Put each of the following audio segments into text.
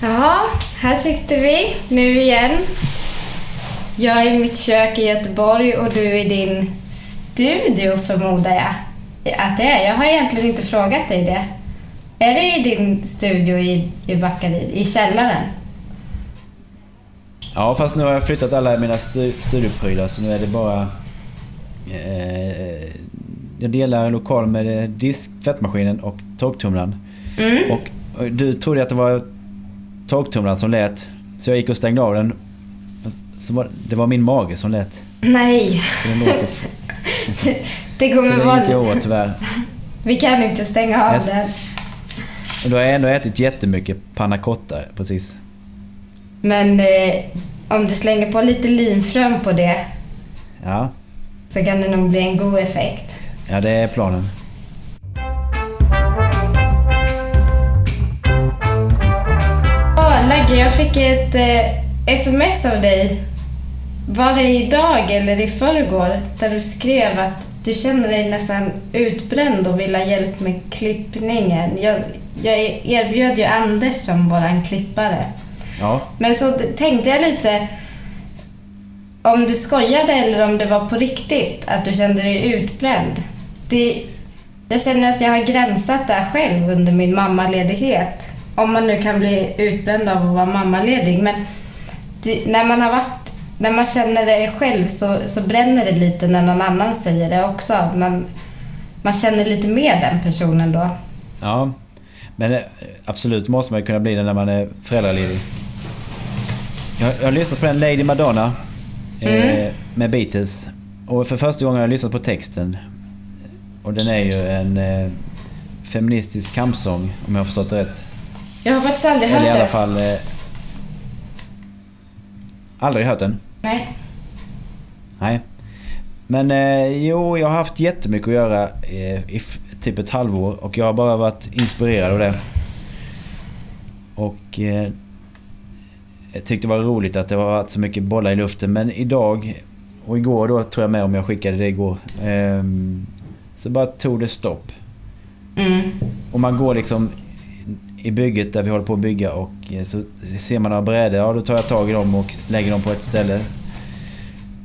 Jaha, här sitter vi nu igen. Jag är i mitt kök i Göteborg och du är i din studio förmodar jag att det är. Jag har egentligen inte frågat dig det. Är det i din studio i, i Backaryd, i källaren? Ja, fast nu har jag flyttat alla mina stu studioprylar så nu är det bara... Eh, jag delar lokal med disk, tvättmaskinen och torktumlaren. Mm. Och, och du trodde att det var torktumlaren som lät. Så jag gick och stängde av den. Så var, det var min mage som lät. Nej. Så låter, det så kommer det vara... inte åt tyvärr. Vi kan inte stänga av Jag- den. Och då har jag ändå ätit jättemycket panna cotta precis. Men eh, om du slänger på lite linfrön på det Ja, så kan det nog bli en god effekt. ja det är planen. Lagge, jag fick ett eh, sms av dig. Var det idag eller i förrgår? Där du skrev att du känner dig nästan utbränd och vill ha hjälp med klippningen. Jag, jag erbjöd ju Anders som våran klippare. Ja, Men så tänkte jag lite om du skojade eller om det var på riktigt att du kände dig utbränd. Det, jag känner att jag har gränsat där själv under min mammaledighet. Om man nu kan bli utbränd av att vara mammaledig. Men det, när man har varit, när man känner det själv så, så bränner det lite när någon annan säger det också. Man, man känner lite med den personen då. ja. Men eh, absolut måste man kunna bli det när man är föräldraledig. Jag, jag har lyssnat på den Lady Madonna eh, med Beatles. Och för första gången har jag lyssnat på texten. Och den är ju en eh, feministisk kampsång om jag har förstått det rätt. Jag har faktiskt aldrig hört Eller i alla fall... Eh, aldrig hört den. Nej. Nej. Men eh, jo, jag har haft jättemycket att göra eh, i typ ett halvår och jag har bara varit inspirerad av det. Och eh, jag tyckte det var roligt att det var varit så mycket bollar i luften men idag och igår då tror jag med om jag skickade det igår. ehm, så bara tog det stopp. Mm. Och man går liksom i bygget där vi håller på att bygga och eh, så ser man några brädor. Ja, då tar jag tag i dem och lägger dem på ett ställe.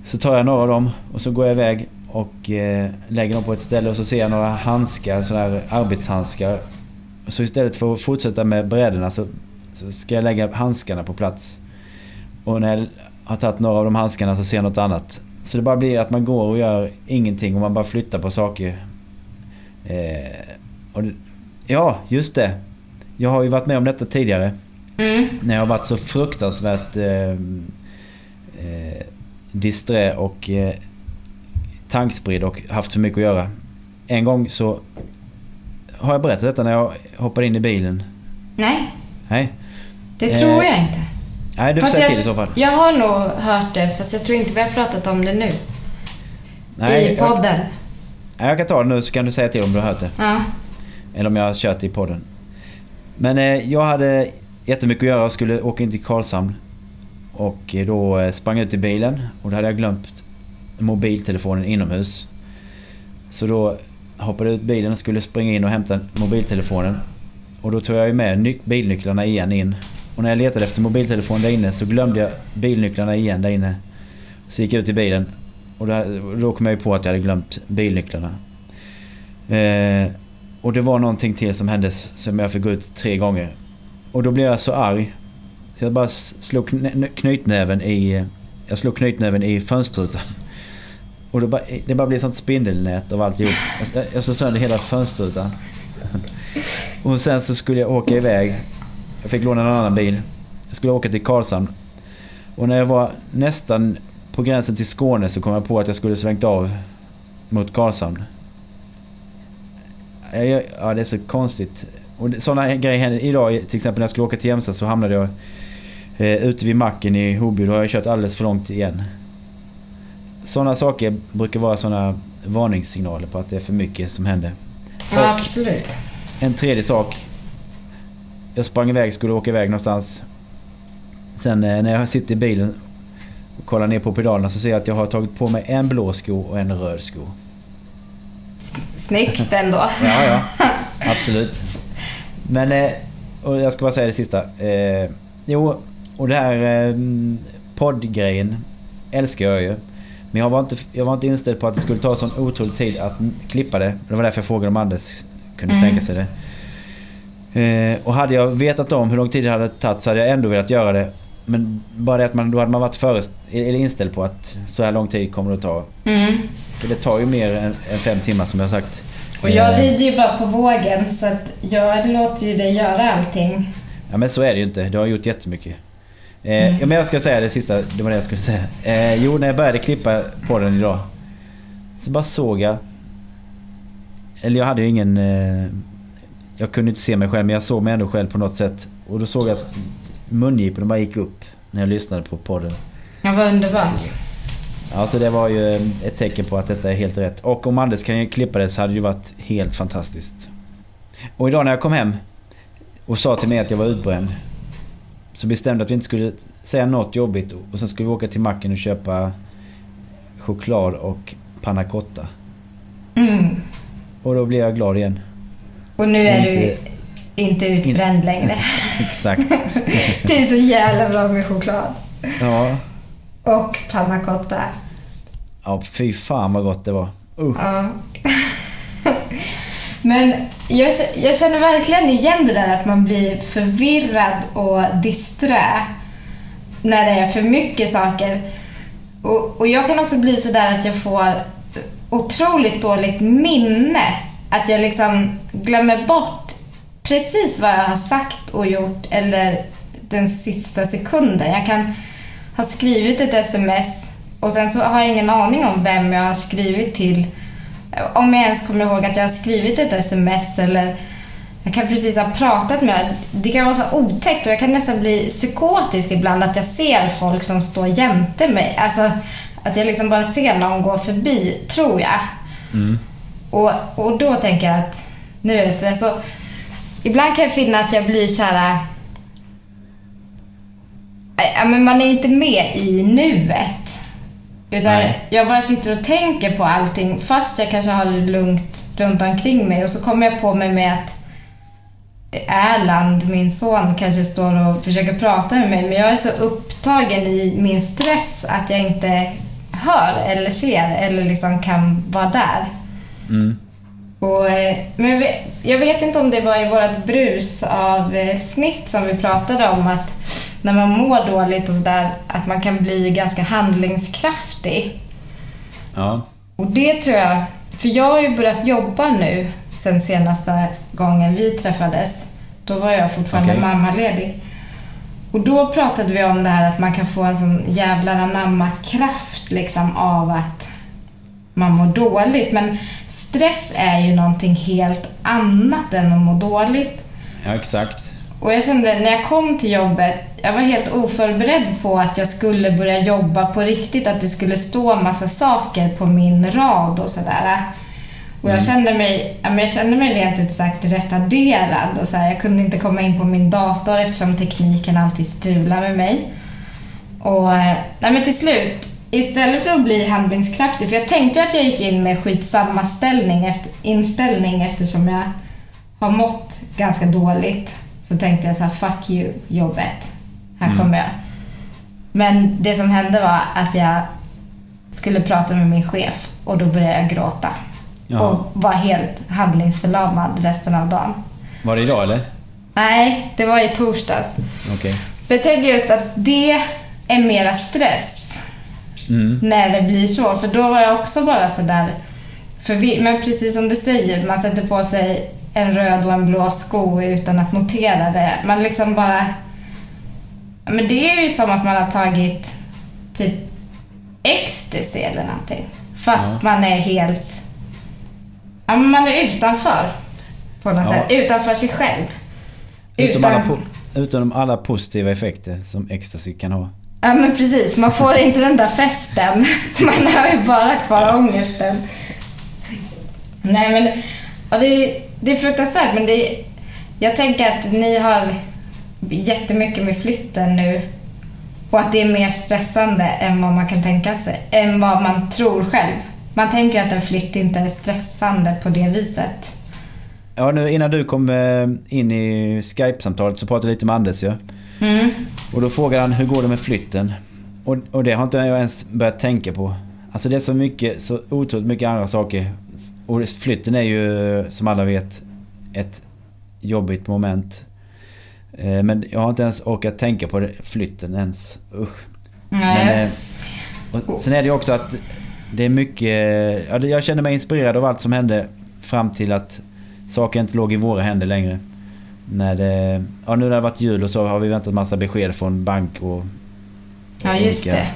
Så tar jag några av dem och så går jag iväg och eh, lägger dem på ett ställe och så ser jag några handskar, sådana här arbetshandskar. Så istället för att fortsätta med brädorna så, så ska jag lägga handskarna på plats. Och när jag har tagit några av de handskarna så ser jag något annat. Så det bara blir att man går och gör ingenting och man bara flyttar på saker. Eh, och det, ja, just det. Jag har ju varit med om detta tidigare. Mm. När jag har varit så fruktansvärt eh, eh, disträ och eh, tankspridd och haft för mycket att göra. En gång så har jag berättat detta när jag hoppade in i bilen. Nej, Nej, det Eh, tror jag inte. Nej du får säga till i så fall. Jag har nog hört det, fast jag tror inte vi har pratat om det nu. Nej, I podden. Jag, jag kan ta det nu så kan du säga till om du har hört det. Ja. Eller om jag har kört det i podden. Men eh, jag hade jättemycket att göra och skulle åka in till Karlshamn. Och eh, då eh, sprang jag ut i bilen och då hade jag glömt mobiltelefonen inomhus. Så då hoppade jag ut bilen och skulle springa in och hämta mobiltelefonen. Och då tog jag ju med bilnycklarna igen in. Och när jag letade efter mobiltelefonen där inne så glömde jag bilnycklarna igen där inne. Så gick jag ut i bilen och då, då kom jag ju på att jag hade glömt bilnycklarna. Eh, och det var någonting till som hände som jag fick gå ut tre gånger. Och då blev jag så arg. Så jag bara slog knytnäven i... Jag slog knytnäven i fönsterrutan. Och det bara, det bara blev ett sånt spindelnät av alltihop. Jag, jag slog sönder hela fönsterrutan. Och sen så skulle jag åka iväg. Jag fick låna en annan bil. Jag skulle åka till Karlshamn. Och när jag var nästan på gränsen till Skåne så kom jag på att jag skulle svängt av mot Karlshamn. Ja, det är så konstigt. Och sådana grejer händer. Idag till exempel när jag skulle åka till Jämstad så hamnade jag eh, ute vid macken i Hoby. Då har jag kört alldeles för långt igen. Sådana saker brukar vara sådana varningssignaler på att det är för mycket som händer. ja, absolut. En tredje sak. Jag sprang iväg, skulle åka iväg någonstans. Sen eh, när jag sitter i bilen och kollar ner på pedalerna så ser jag att jag har tagit på mig en blå sko och en röd sko. Snyggt ändå. Ja, ja. Absolut. Men eh, och jag ska bara säga det sista. Eh, jo, och det här eh, poddgrejen älskar jag ju. Men jag var, inte, jag var inte inställd på att det skulle ta sån otrolig tid att klippa det. Det var därför jag frågade om Anders kunde Mm. tänka sig det. Eh, och hade jag vetat om hur lång tid det hade tagit så hade jag ändå velat göra det. Men bara det att man, då hade man varit före, eller inställd på att så här lång tid kommer det att ta. Mm. För det tar ju mer än, än fem timmar som jag har sagt. Och jag Eh, rider ju bara på vågen så att jag låter ju dig göra allting. Ja men så är det ju inte. Du har gjort jättemycket. Eh, Mm. ja, men jag ska säga det sista, det var det jag skulle säga. Eh, jo, när jag började klippa på den idag. Så bara såg jag... Eller jag hade ju ingen... Eh, jag kunde inte se mig själv men jag såg mig ändå själv på något sätt. Och då såg jag att mungiporna bara gick upp när jag lyssnade på podden. Ja, vad underbart. Ja, så det var ju ett tecken på att detta är helt rätt. Och om Anders kan klippa det så hade det ju varit helt fantastiskt. Och idag när jag kom hem och sa till mig att jag var utbränd. Så bestämde jag att vi inte skulle säga något jobbigt och sen skulle vi åka till macken och köpa choklad och panna cotta. Mm. Och då blev jag glad igen. Och nu är du Inte- inte utbränd längre. Exakt. Det är så jävla bra med choklad. Ja. Och panna cotta. Ja, fy fan vad gott det var. Uh. Ja. Men jag, jag känner verkligen igen det där att man blir förvirrad och disträ när det är för mycket saker. Och, och jag kan också bli så där att jag får otroligt dåligt minne. Att jag liksom glömmer bort precis vad jag har sagt och gjort eller den sista sekunden. Jag kan ha skrivit ett sms och sen så har jag ingen aning om vem jag har skrivit till. Om jag ens kommer ihåg att jag har skrivit ett sms eller jag kan precis ha pratat med Det kan vara så otäckt och jag kan nästan bli psykotisk ibland att jag ser folk som står jämte mig. Alltså att jag liksom bara ser någon gå förbi, tror jag. Mm. Och, och då tänker jag att nu är det stress. Så ibland kan jag finna att jag blir så här... Ja, men man är inte med i nuet. Utan Nej. jag bara sitter och tänker på allting fast jag kanske har det lugnt runt omkring mig. Och så kommer jag på mig med att Erland, min son, kanske står och försöker prata med mig. Men jag är så upptagen i min stress att jag inte hör eller ser eller liksom kan vara där. Mm. Och, eh, men jag vet, jag vet inte om det var i vårt brus av eh, snitt som vi pratade om att när man mår dåligt och sådär att man kan bli ganska handlingskraftig. Ja. Och det tror jag, för jag har ju börjat jobba nu sen senaste gången vi träffades. Då var jag fortfarande Okej. mammaledig. Och då pratade vi om det här att man kan få en sån jävla anamma-kraft liksom av att man mår dåligt. Men stress är ju någonting helt annat än att må dåligt. ja, exakt. Och jag kände när jag kom till jobbet, jag var helt oförberedd på att jag skulle börja jobba på riktigt, att det skulle stå massa saker på min rad och sådär. Och jag kände mig, jag kände mig rent ut sagt retarderad. Och så här, jag kunde inte komma in på min dator eftersom tekniken alltid strular med mig. Och nej, men till slut, istället för att bli handlingskraftig, för jag tänkte att jag gick in med skitsamma ställning efter, inställning eftersom jag har mått ganska dåligt. Så tänkte jag så här, fuck you jobbet. Här Mm. kommer jag. Men det som hände var att jag skulle prata med min chef och då började jag gråta. Jaha. Och var helt handlingsförlamad resten av dagen. Var det idag eller? Nej, det var i torsdags. Okej. Men jag tänker just att det är mera stress Mm. när det blir så. För då var jag också bara sådär Men precis som du säger, man sätter på sig en röd och en blå sko utan att notera det. Man liksom bara... Men det är ju som att man har tagit typ ecstasy eller någonting. Fast Ja. man är helt... Ja, men man är utanför. På något Ja. sätt. Utanför sig själv. Utom, Utan- alla po- utom alla positiva effekter som ecstasy kan ha. Ja men precis, man får inte den där festen. Man har ju bara kvar ångesten. Nej men, ja, det, är, det är fruktansvärt men det är, jag tänker att ni har jättemycket med flytten nu. Och att det är mer stressande än vad man kan tänka sig. Än vad man tror själv. Man tänker ju att en flytt inte är stressande på det viset. Ja, nu innan du kom eh, in i Skype-samtalet så pratade jag lite med Anders ju. Mm. Och då frågade han hur går det med flytten? Och, och det har inte jag ens börjat tänka på. Alltså det är så mycket, så otroligt mycket andra saker. Och flytten är ju som alla vet ett jobbigt moment. Eh, Men jag har inte ens orkat tänka på det, flytten ens. Usch. Nej. Men, eh, och sen är det ju också att det är mycket... Jag känner mig inspirerad av allt som hände fram till att saker inte låg i våra händer längre. När det, ja, nu när det har varit jul och så har vi väntat massa besked från bank och... ja, just olika- det.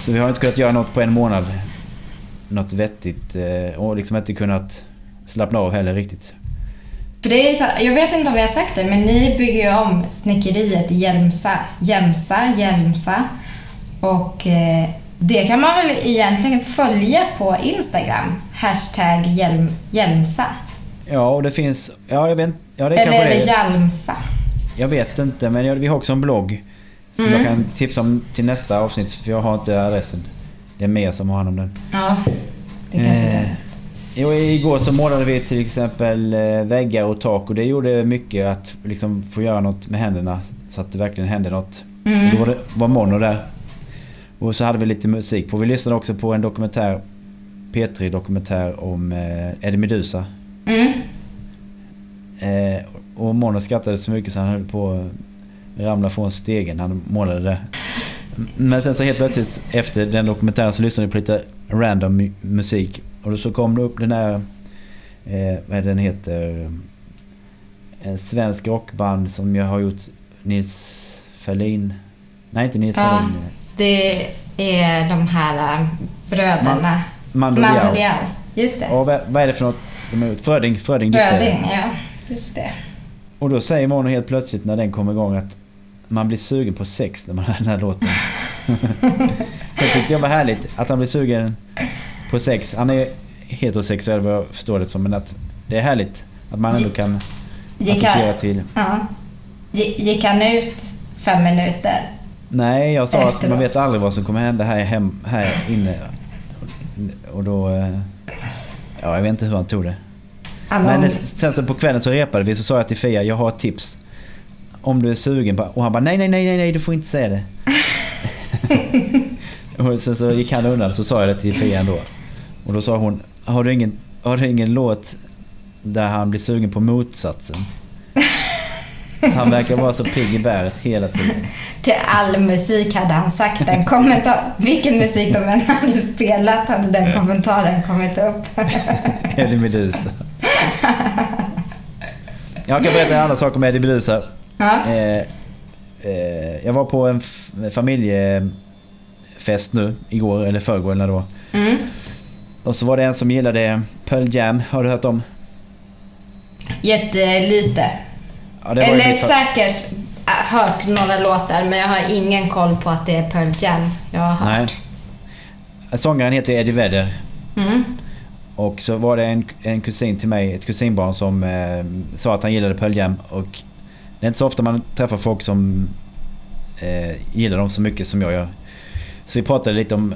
Så vi har inte kunnat göra något på en månad. Något vettigt eh, och liksom inte kunnat slappna av heller riktigt. För det är så, jag vet inte om jag har sagt det, men ni bygger ju om snickeriet i Jämsa, Jämsa, Jämsa. Och eh, det kan man väl egentligen följa på Instagram. Hashtag Hjälm, Hjälmsa. Ja, och det finns... Ja, jag vet Ja, det är Eller kanske är det det. Jalmsa? Jag vet inte, men jag, vi har också en blogg. Som Mm. jag kan tipsa om till nästa avsnitt, för jag har inte adressen. Det är mer som har hand om den. Ja, det kanske det Eh, är. jo, igår så målade vi till exempel eh, väggar och tak och det gjorde mycket att liksom få göra något med händerna så att det verkligen hände något. Och Mm. då var, det, var mono där. Och så hade vi lite musik på. Vi lyssnade också på en dokumentär, P3 dokumentär om eh, Eddie Meduza. Mm. Eh, och Mono skrattade så mycket så han höll på att ramla från stegen han målade det. Men sen så helt plötsligt efter den dokumentären så lyssnade vi på lite random mu- musik. Och då så kom det upp den här, eh, vad är den heter? En svensk rockband som jag har gjort Nils Ferlin. Nej inte Nils Ja. Ferlin. Det är de här äh, bröderna. Mando Mando Diao. Just det. Och vad, vad är det för något de har gjort? Fröding, Fröding Dicte. Bröding, ja. Just det. Och då säger Mono helt plötsligt när den kommer igång att man blir sugen på sex när man hör den här låten. det tyckte jag var härligt. Att han blir sugen på sex. Han är heterosexuell vad jag förstår det som. Men att det är härligt att man ändå kan Gick associera han, till. ja. Gi- Gick han ut fem minuter? Nej, jag sa att Efteråt. man vet aldrig vad som kommer hända här, hem, här inne. Och då... eh, Ja, jag vet inte hur han tog det. Men sen så på kvällen så repade vi så sa jag till Fia, jag har ett tips. Om du är sugen på... Och han bara, nej, nej, nej, nej, du får inte säga det. och sen så gick han undan så sa jag det till Fia ändå. Och då sa hon, har du ingen, har du ingen låt där han blir sugen på motsatsen? Så han verkar vara så pigg i bäret hela tiden. Till all musik hade han sagt en kommentar. Vilken musik de än hade spelat hade den kommentaren kommit upp. Eddie Meduza. Jag kan berätta en annan sak om Eddie Meduza. Ja. Eh, eh, jag var på en familjefest nu igår eller förrgår eller när var. Mm. Och så var det en som gillade Pearl Jam. Har du hört om? Jättelite. Ja, Eller säkert äh, hört några låtar men jag har ingen koll på att det är Pearl Jam jag har Nej. hört. Sångaren heter Eddie Vedder. Mm. Och så var det en, en kusin till mig, ett kusinbarn som eh, sa att han gillade Pearl Jam. Och det är inte så ofta man träffar folk som eh, gillar dem så mycket som jag gör. Så vi pratade lite om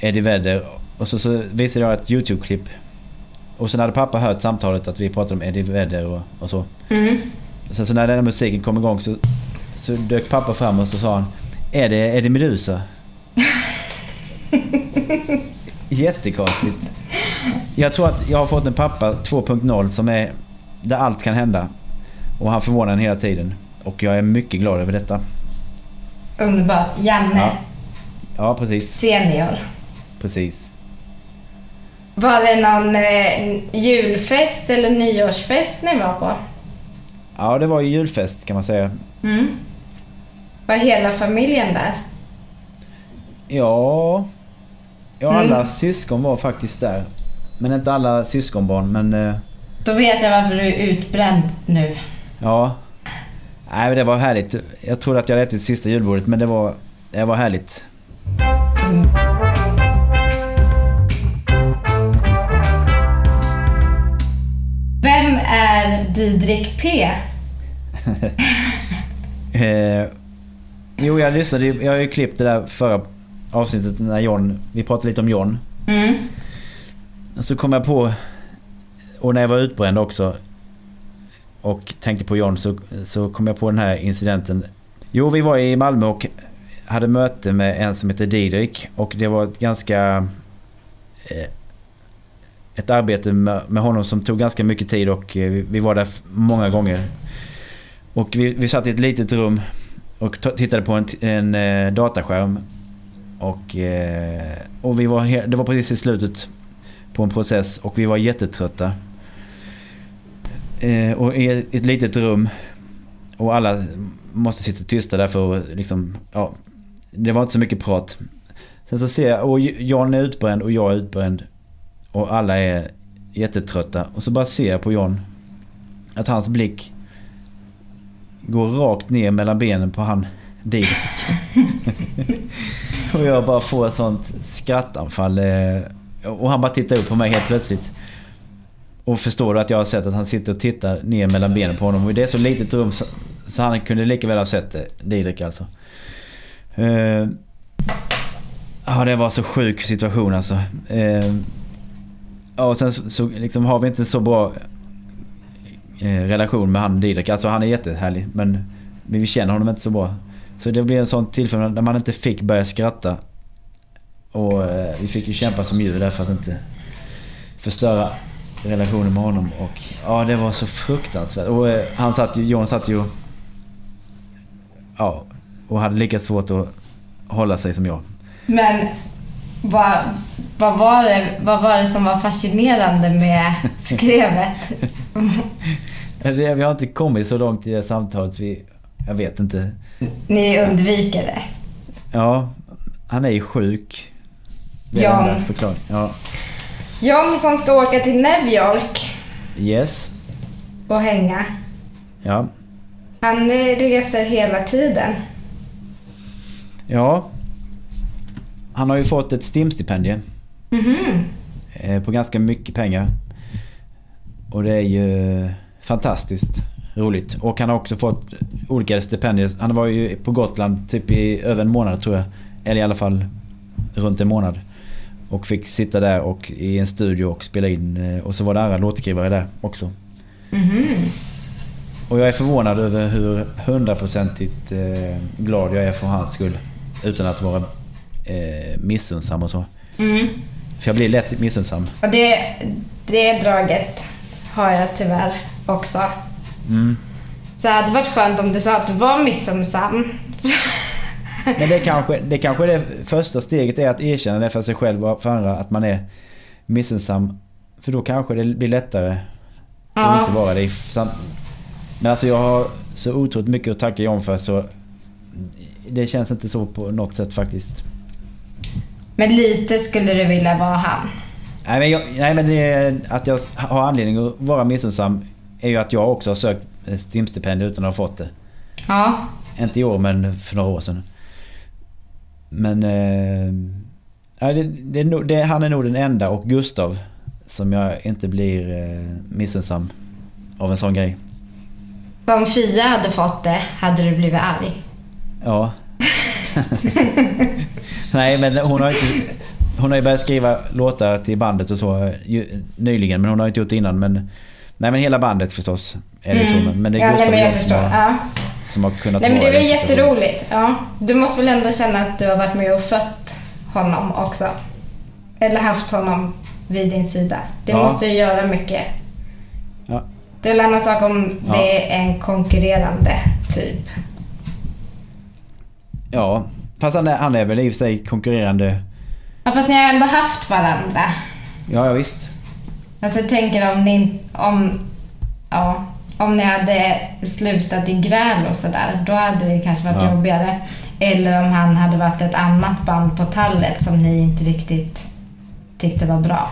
Eddie Vedder och så, så visade jag ett YouTube-klipp. Och sen hade pappa hört samtalet att vi pratade om Eddie Vedder och, och så. Mm. Sen så när den här musiken kom igång så, så dök pappa fram och så sa han Är det Eddie Meduza? Jättekonstigt. Jag tror att jag har fått en pappa 2.0 som är där allt kan hända. Och han förvånar en hela tiden. Och jag är mycket glad över detta. Underbart. Janne Ja. Ja, precis. senior. Precis. Var det någon eh, julfest eller nyårsfest ni var på? Ja, det var ju julfest kan man säga. Mm. Var hela familjen där? Ja... Ja, Mm. alla syskon var faktiskt där. Men inte alla syskonbarn, men... eh, Då vet jag varför du är utbränd nu. Ja. Nej, men det var härligt. Jag trodde att jag hade ätit sista julbordet, men det var, det var härligt. Vem är Didrik P? Eh, jo, jag lyssnade Jag har ju klippt det där förra avsnittet när John... Vi pratade lite om John. Mm. Så kom jag på... Och när jag var utbränd också och tänkte på John så, så kom jag på den här incidenten. Jo, vi var i Malmö och hade möte med en som heter Didrik och det var ett ganska... Eh, ett arbete med, med honom som tog ganska mycket tid och eh, vi, vi var där många gånger. Och vi, vi satt i ett litet rum och tittade på en, en eh, dataskärm. Och, eh, och vi var det var precis i slutet på en process och vi var jättetrötta. Eh, och i ett, ett litet rum och alla måste sitta tysta där för att liksom, ja, det var inte så mycket prat. Sen så ser jag, och John är utbränd och jag är utbränd. Och alla är jättetrötta. Och så bara ser jag på John att hans blick går rakt ner mellan benen på han Didrik. och jag bara får ett sånt skrattanfall. Eh, och han bara tittar upp på mig helt plötsligt. Och förstår du att jag har sett att han sitter och tittar ner mellan benen på honom. Och det är så litet rum så, så han kunde lika väl ha sett det. Didrik alltså. Uh, Ja, det var så sjuk situation alltså. Uh, Ja, och sen så, så liksom har vi inte så bra uh, relation med han Didrik. Alltså han är jättehärlig men, men vi känner honom inte så bra. Så det blev en sån tillfälle när man inte fick börja skratta. Och vi fick ju kämpa som djur där för att inte förstöra relationen med honom. Och ja, det var så fruktansvärt. Och eh, han satt ju, John satt ju... Ja, och hade lika svårt att hålla sig som jag. Men vad, vad, var det, vad var det som var fascinerande med skrevet? Vi har inte kommit så långt i det samtalet. Vi, jag vet inte. Ni undviker det. Ja, han är ju sjuk. Det är Ja. förklaringen. Ja. John som ska åka till New York Yes. och hänga. Ja. Han eh, reser hela tiden. Ja. Han har ju fått ett STIM-stipendium. Mhm. eh, På ganska mycket pengar. Och det är ju fantastiskt roligt. Och han har också fått olika stipendier. Han var ju på Gotland typ i över en månad tror jag. Eller i alla fall runt en månad. Och fick sitta där och i en studio och spela in. eh, Och så var det andra låtskrivare där också. Mhm. Och jag är förvånad över hur hundraprocentigt eh, glad jag är för hans skull. Utan att vara eh, missunnsam och så. Mm. För jag blir lätt missunnsam. Och det, det draget har jag tyvärr också. Mm. Så det hade varit skönt om du sa att du var missunnsam. Men det kanske, det kanske är det första steget är att erkänna det för sig själv och för andra att man är missunnsam. För då kanske det blir lättare att Ja. inte vara det. Men alltså jag har så otroligt mycket att tacka John för så det känns inte så på något sätt faktiskt. Men lite skulle du vilja vara han. Nej men, jag, nej, men det, att jag har anledning att vara missunnsam är ju att jag också har sökt eh, STIM-stipendium utan att ha fått det. Ja. Inte i år men för några år sedan. Men... Ja, det, det, det, han är nog den enda och Gustav som jag inte blir eh, missunnsam av en sån grej. Om Fia hade fått det hade du blivit arg. Ja. Nej men hon har inte... Hon har ju börjat skriva låtar till bandet och så ju, nyligen men hon har inte gjort det innan men... Nej men hela bandet förstås är det så men- det är Mm. ja, Gustav nej, men jag förstår. har, Ja. Som har kunnat Nej men det var jätteroligt. Ja. Du måste väl ändå känna att du har varit med och fött honom också? Eller haft honom vid din sida. Det Ja. måste ju göra mycket. Ja. Det är en annan sak om Ja. det är en konkurrerande typ. Ja, fast han är, han är väl i och för sig konkurrerande. Ja, fast ni har ändå haft varandra. Ja, ja visst. Alltså jag tänker om ni, om, ja, om ni hade slutat i gräl och sådär, då hade det kanske varit Ja. jobbigare. Eller om han hade varit ett annat band på tallet som ni inte riktigt tyckte var bra.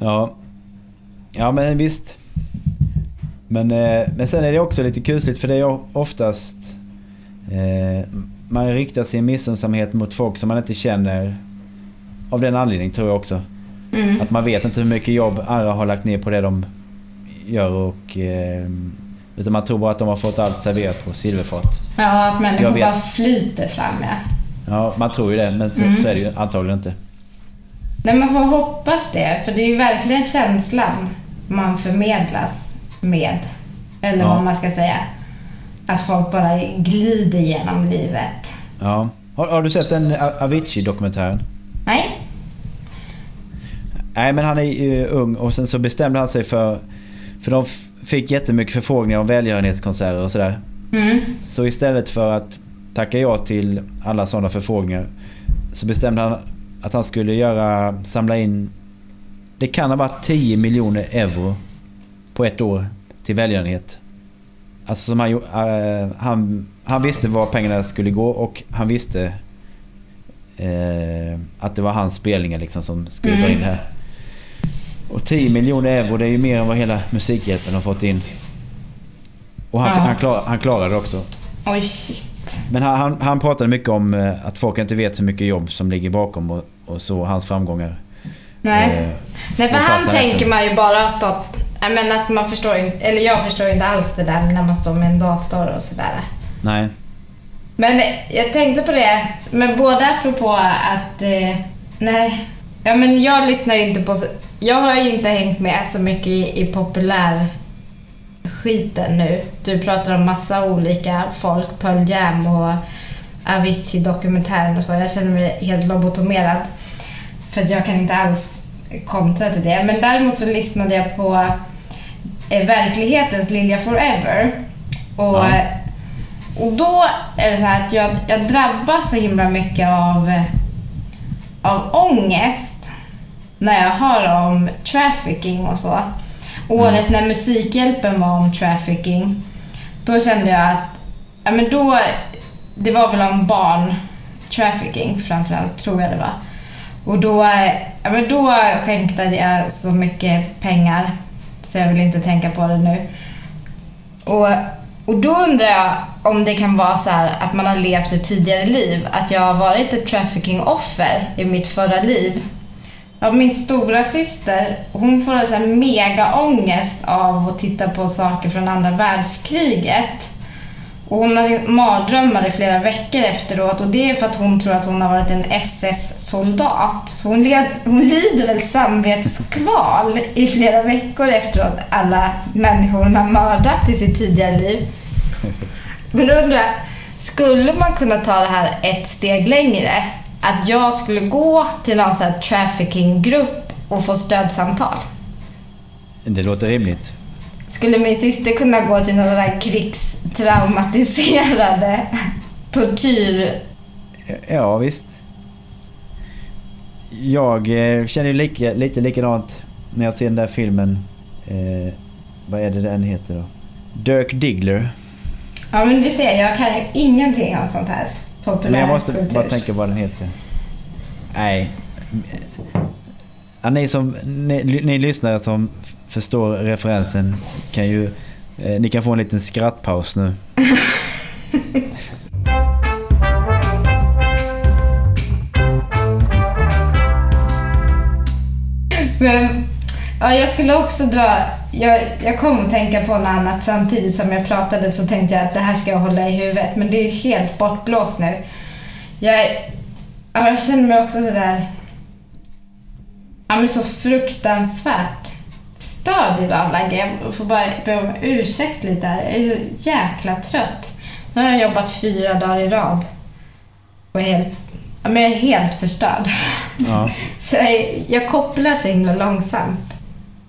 Ja. Ja men visst. Men, eh, men sen är det också lite kusligt för det är oftast... Eh, man riktar sin missunnsamhet mot folk som man inte känner. Av den anledningen tror jag också. Mm. Att man vet inte hur mycket jobb andra har lagt ner på det de gör och... Eh, utan man tror bara att de har fått allt serverat på silverfat. Ja, att människor bara flyter fram ja. Ja, man tror ju det men så, Mm. så är det ju antagligen inte. Nej, man får hoppas det, för det är ju verkligen känslan man förmedlas med. Eller Ja. vad man ska säga. Att folk bara glider genom livet. Ja. Har, har du sett den Avicii-dokumentären? Nej? Nej, men han är ju ung och sen så bestämde han sig för... För de fick jättemycket förfrågningar om välgörenhetskonserter och sådär. Mm. Så istället för att tacka ja till alla sådana förfrågningar så bestämde han att han skulle göra, samla in... Det kan ha varit 10 miljoner euro på ett år till välgörenhet. Alltså som han, eh, han, han visste var pengarna skulle gå och han visste eh, att det var hans spelningar liksom som skulle dra in det här. Och 10 miljoner euro det är ju mer än vad hela Musikhjälpen har fått in. Och han, Ja. han, klar, han klarade det också. Oj, shit. Men han, han, han pratade mycket om eh, att folk inte vet hur mycket jobb som ligger bakom och, och så hans framgångar. Nej. Eh, Nej, för han tänker man ju bara ha stått... Jag menar, alltså man förstår eller jag förstår inte alls det där när man står med en dator och sådär. Nej. Men jag tänkte på det, men både apropå att... Eh, nej. Ja, men jag lyssnar ju inte på... Jag har ju inte hängt med så mycket i, i populär skiten nu. Du pratar om massa olika folk, Pearl Jam och Avicii-dokumentären och så. Jag känner mig helt lobotomerad. För jag kan inte alls kontra till det. Men däremot så lyssnade jag på eh, verklighetens Lilja Forever. Och, Ja. eh, och då är det så här att jag, jag drabbas så himla mycket av, eh, av ångest när jag hör om trafficking och så. Året när Musikhjälpen var om trafficking, då kände jag att ja, men då, det var väl om barn trafficking framförallt, tror jag det var. Och då, ja, men då skänkte jag så mycket pengar så jag vill inte tänka på det nu. Och, och då undrar jag om det kan vara så här att man har levt ett tidigare liv, att jag har varit ett trafficking-offer i mitt förra liv. Ja, min stora syster, hon får så här mega ångest av att titta på saker från andra världskriget. Och hon hade mardrömmar i flera veckor efteråt och det är för att hon tror att hon har varit en SS-soldat. Så hon, led, hon lider väl samvetskval i flera veckor efteråt alla människor hon har mördat i sitt tidigare liv. Men undrar skulle man kunna ta det här ett steg längre? Att jag skulle gå till någon sån här trafficking-grupp och få stödsamtal? Det låter rimligt. Skulle min syster kunna gå till några där krigstraumatiserade tortyr... Ja, visst. Jag eh, känner ju lika, lite likadant när jag ser den där filmen. Eh, vad är det den heter då? Dirk Diggler. Ja, men du ser, jag kan ju ingenting om sånt här Men jag måste populärkultur. bara tänka vad den heter. Nej. Ja, ni, som, ni, ni lyssnare som förstår referensen kan ju... Eh, ni kan få en liten skrattpaus nu. Men, ja, jag skulle också dra... Jag, jag kom att tänka på något annat samtidigt som jag pratade så tänkte jag att det här ska jag hålla i huvudet men det är helt bortblåst nu. Jag, ja, jag känner mig också sådär... Ja, men så fruktansvärt störd idag Lagge. Jag får bara be om ursäkt lite här. Jag är så jäkla trött. Nu har jag jobbat fyra dagar i rad. Och helt, ja, men jag är helt förstörd. Ja. Så jag, jag kopplar så himla långsamt.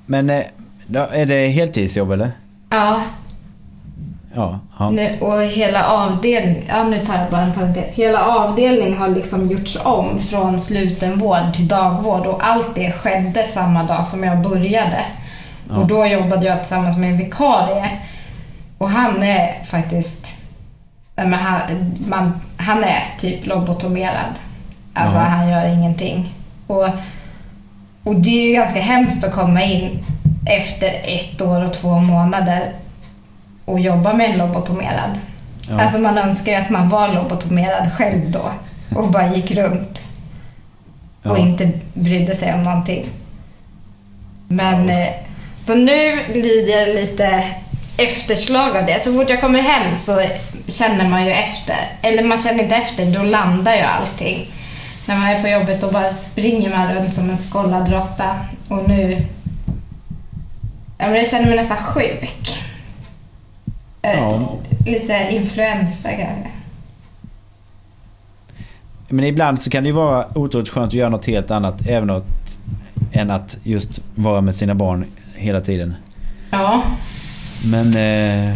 Men då är det heltidsjobb eller? Ja, Ja. ja. nu, och hela avdelningen, ja nu tar jag bara en parentes. Hela avdelningen har liksom gjorts om från slutenvård till dagvård och allt det skedde samma dag som jag började. Ja. Och då jobbade jag tillsammans med en vikarie. Och han är faktiskt, nej, men han, man, han är typ lobotomerad. Alltså Ja. han gör ingenting. Och, och det är ju ganska hemskt att komma in efter ett år och två månader och jobba med en lobotomerad. Ja. Alltså man önskar ju att man var lobotomerad själv då och bara gick runt och Ja. inte brydde sig om någonting. Men eh, så nu lider jag lite efterslag av det. Så fort jag kommer hem så känner man ju efter. Eller man känner inte efter, då landar ju allting. När man är på jobbet då bara springer man runt som en skållad råtta. Och nu... Ja, men jag känner mig nästan sjuk. Eh, Ja. Lite influensa kanske. Men ibland så kan det ju vara otroligt skönt att göra något helt annat även att, än att just vara med sina barn hela tiden. Ja. Men eh,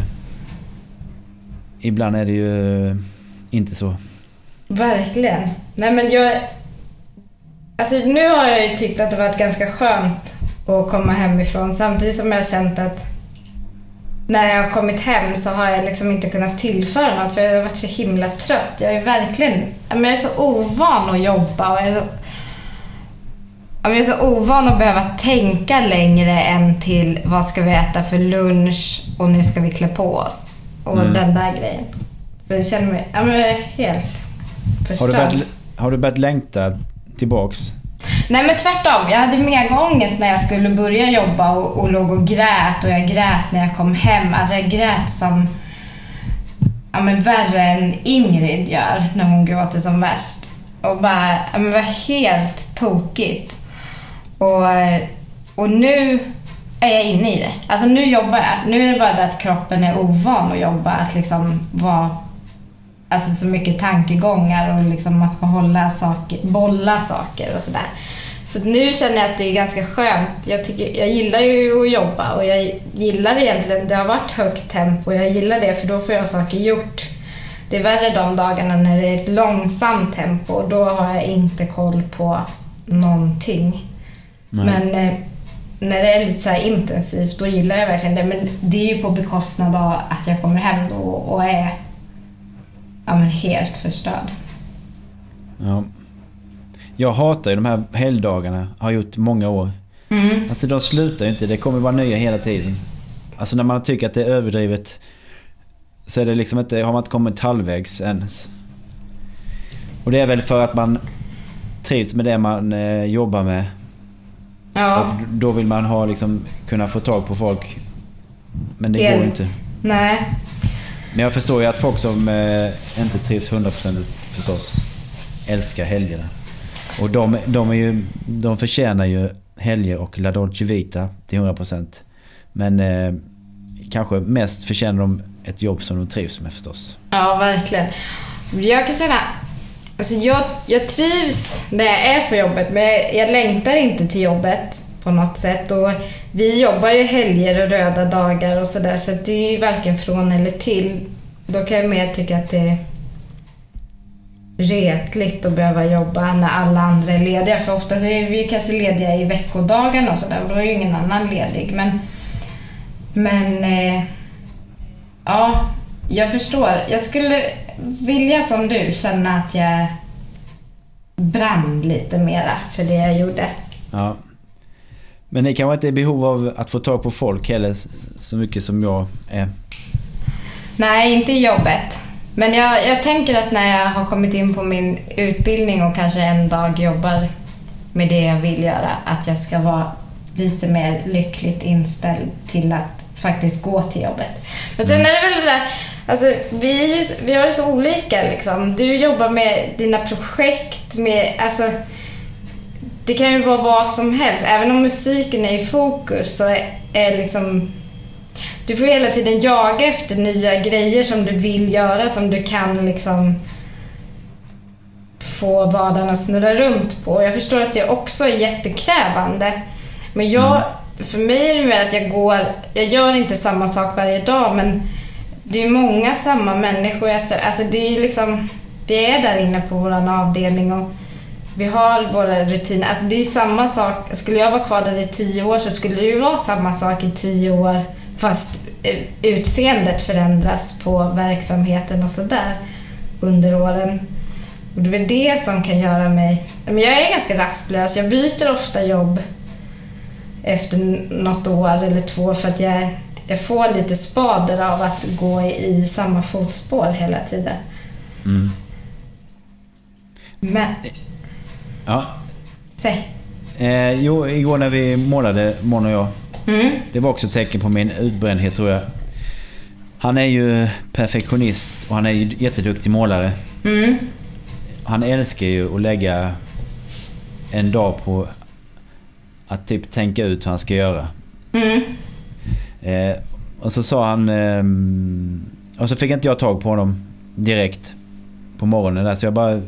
ibland är det ju inte så. Verkligen. Nej men jag... Alltså nu har jag ju tyckt att det varit ganska skönt att komma hemifrån samtidigt som jag har känt att när jag har kommit hem så har jag liksom inte kunnat tillföra något för jag har varit så himla trött. Jag är verkligen... Jag är så ovan att jobba och jag är så, jag är så ovan att behöva tänka längre än till vad ska vi äta för lunch och nu ska vi klä på oss. Och Mm. den där grejen. Så jag känner mig jag är helt Har förstörd. du, börjat, har du börjat längta tillbaks? Nej men tvärtom. Jag hade mega ångest när jag skulle börja jobba och, och låg och grät och jag grät när jag kom hem. Alltså jag grät som... Ja men värre än Ingrid gör när hon gråter som värst. Och bara, ja men det var helt tokigt. Och, och nu är jag inne i det. Alltså nu jobbar jag. Nu är det bara det att kroppen är ovan att jobba. Att liksom vara alltså så mycket tankegångar och liksom man ska hålla saker, bolla saker och sådär. Så nu känner jag att det är ganska skönt. Jag, tycker, jag gillar ju att jobba och jag gillar egentligen, det har varit högt tempo och jag gillar det för då får jag saker gjort. Det är värre de dagarna när det är ett långsamt tempo och då har jag inte koll på någonting. Nej. Men eh, när det är lite så här intensivt, då gillar jag verkligen det. Men det är ju på bekostnad av att jag kommer hem då och är ja, men helt förstörd. Ja. Jag hatar ju de här helgdagarna. Har gjort många år. Mm. Alltså de slutar ju inte. Det kommer bara nya hela tiden. Alltså när man tycker att det är överdrivet så är det liksom inte, har man inte kommit halvvägs ens. Och det är väl för att man trivs med det man eh, jobbar med. Ja, Och då vill man ha liksom, kunna få tag på folk. Men det Det- går inte. nej. Men jag förstår ju att folk som eh, inte trivs 100% förstås älskar helgerna. Och de, de, är ju, de förtjänar ju helger och La Dolce Vita till 100%. Men eh, kanske mest förtjänar de ett jobb som de trivs med förstås. Ja, verkligen. Jag kan säga alltså jag, jag trivs när jag är på jobbet, men jag, längtar inte till jobbet på något sätt. Och vi jobbar ju helger och röda dagar och sådär, så det är ju varken från eller till. Då kan jag mer tycka att det är retligt att behöva jobba när alla andra är lediga. För ofta är vi ju kanske lediga i veckodagarna och sådär och då är ju ingen annan ledig. Men, men eh, ja, jag förstår. Jag skulle vilja som du känna att jag brann lite mera för det jag gjorde. Ja. Men ni kanske inte är i behov av att få tag på folk heller så mycket som jag är. Nej, inte i jobbet. Men jag, jag tänker att när jag har kommit in på min utbildning och kanske en dag jobbar med det jag vill göra, att jag ska vara lite mer lyckligt inställd till att faktiskt gå till jobbet. Men sen är det väl det där, alltså vi, är ju, vi har ju så olika liksom. Du jobbar med dina projekt, med, alltså det kan ju vara vad som helst. Även om musiken är i fokus så är, är liksom du får hela tiden jaga efter nya grejer som du vill göra, som du kan liksom få vardagen att snurra runt på. Jag förstår att det också är jättekrävande. Men jag, för mig är det mer att jag går, jag gör inte samma sak varje dag men det är många samma människor jag träffar. Alltså det är liksom, vi är där inne på vår avdelning och vi har våra rutiner. Alltså det är samma sak. Skulle jag vara kvar där i tio år så skulle det ju vara samma sak i tio år fast utseendet förändras på verksamheten och sådär under åren. Och det är väl det som kan göra mig... Men jag är ganska rastlös. Jag byter ofta jobb efter något år eller två för att jag, jag får lite spader av att gå i, i samma fotspår hela tiden. Mm. Men, Ja. säg. Eh, jo, igår när vi målade, Mon och jag. Mm. Det var också tecken på min utbrändhet tror jag. Han är ju perfektionist och han är ju jätteduktig målare. Mm. Han älskar ju att lägga en dag på att typ tänka ut hur han ska göra. Mm. Eh, Och så sa han... ehm, och så fick inte jag tag på honom direkt på morgonen där. Så jag bara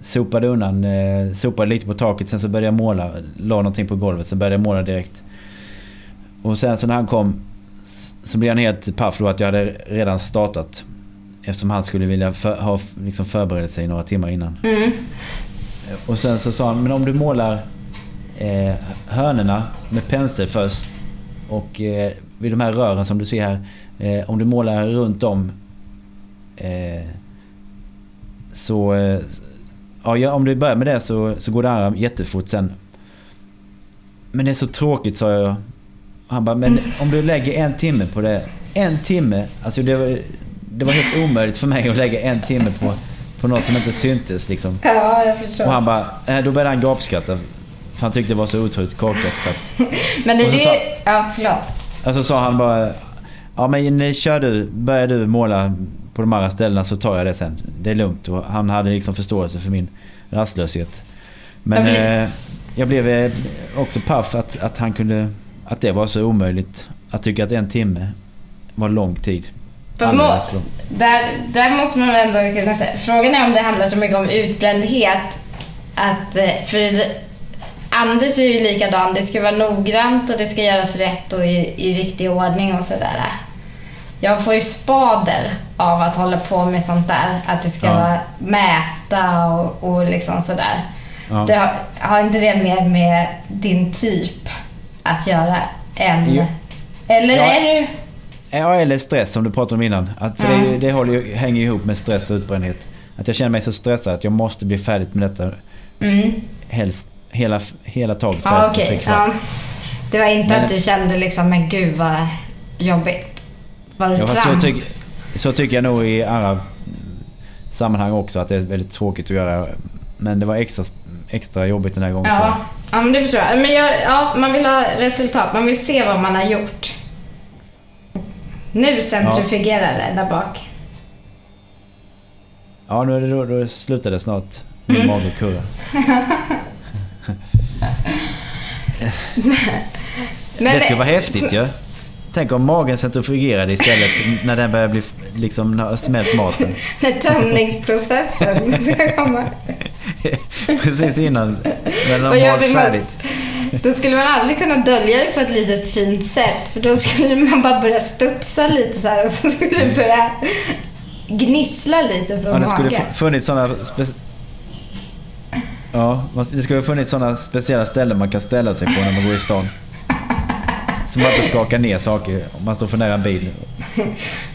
sopade undan, eh, sopade lite på taket. Sen så började jag måla. La någonting på golvet. Sen började jag måla direkt. Och sen så när han kom så blev han helt paff då att jag hade redan startat. Eftersom han skulle vilja för, ha liksom förberett sig några timmar innan. Mm. Och sen så sa han, men om du målar eh, hörnerna med pensel först och eh, vid de här rören som du ser här. Eh, om du målar runt om eh, så... Ja, om du börjar med det så, så går det andra jättefort sen. Men det är så tråkigt sa jag. Han bara, men om du lägger en timme på det. En timme. Alltså det var, det var helt omöjligt för mig att lägga en timme på, på något som inte syntes liksom. Ja, jag förstår. Och han bara, eh, då började han gapskratta. För han tyckte det var så otroligt korkat. Så att, Men det är sa-. Ja, förlåt. och så sa han bara, ja men kör du, börjar du måla på de andra ställena så tar jag det sen. Det är lugnt. Och han hade liksom förståelse för min rastlöshet. Men Jag eh, jag blev eh, också paff att, att han kunde, att det var så omöjligt. Att tycka att en timme var lång tid. Må, där, där måste man ändå kunna säga. Frågan är om det handlar så mycket om utbrändhet. Att, eh, för det- Anders är ju likadan. Det ska vara noggrant och det ska göras rätt och i, i riktig ordning och sådär. Jag får ju spader av att hålla på med sånt där. Att det ska Ja. vara mäta och, och liksom sådär. Ja. Det har, har inte det mer med din typ att göra än... Jo. Eller Ja. är du... Ja, eller stress som du pratade om innan. Att, Ja. det, det håller ju, hänger ihop med stress och utbrändhet. Att jag känner mig så stressad att jag måste bli färdig med detta Mm. helst hela, hela taget tre kvart. Ja. Det var inte Men- att du kände liksom, men gud vad jobbigt. Var du Ja, så, tyck, så tycker jag nog i andra sammanhang också att det är väldigt tråkigt att göra. Men det var extra, extra jobbigt den här gången. Ja. ja, men det förstår jag. Men jag, ja, man vill ha resultat. Man vill se vad man har gjort. Nu centrifugerar det där bak. Ja, nu är det, då, då slutar det snart. Min Mm. mage kurrar. Men det skulle vara häftigt ju. Tänk om magen centrifugerade istället när den börjar bli liksom har smält maten. När tömningsprocessen ska komma. Precis innan när den har med- färdigt. Då skulle man aldrig kunna dölja det på ett litet fint sätt. För då skulle man bara börja studsa lite så här och så skulle det börja gnissla lite från Ja, det skulle magen. fu- funnits sådana... Ja, det skulle ha funnits sådana speciella ställen man kan ställa sig på när man går i stan. Så man inte skakar ner saker om man står för nära en bil.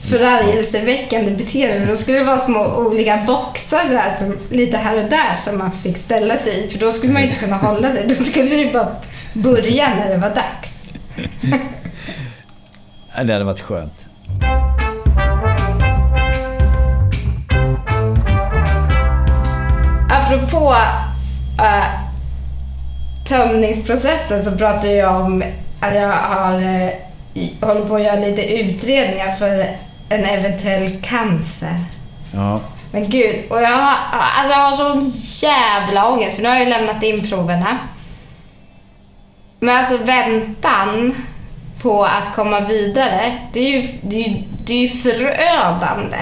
förargelseväckande beteende. Då skulle det vara små olika boxar där, som, lite här och där som man fick ställa sig i. För då skulle man inte kunna hålla sig. Då skulle det bara börja när det var dags. Det hade varit skönt. Apropå äh, tömningsprocessen så pratar jag om att jag har, äh, håller på att göra lite utredningar för en eventuell cancer. Ja, Men gud, och jag har, alltså jag har sån jävla ångest för nu har jag ju lämnat in proverna. Men alltså väntan på att komma vidare, det är ju, det är det är förödande.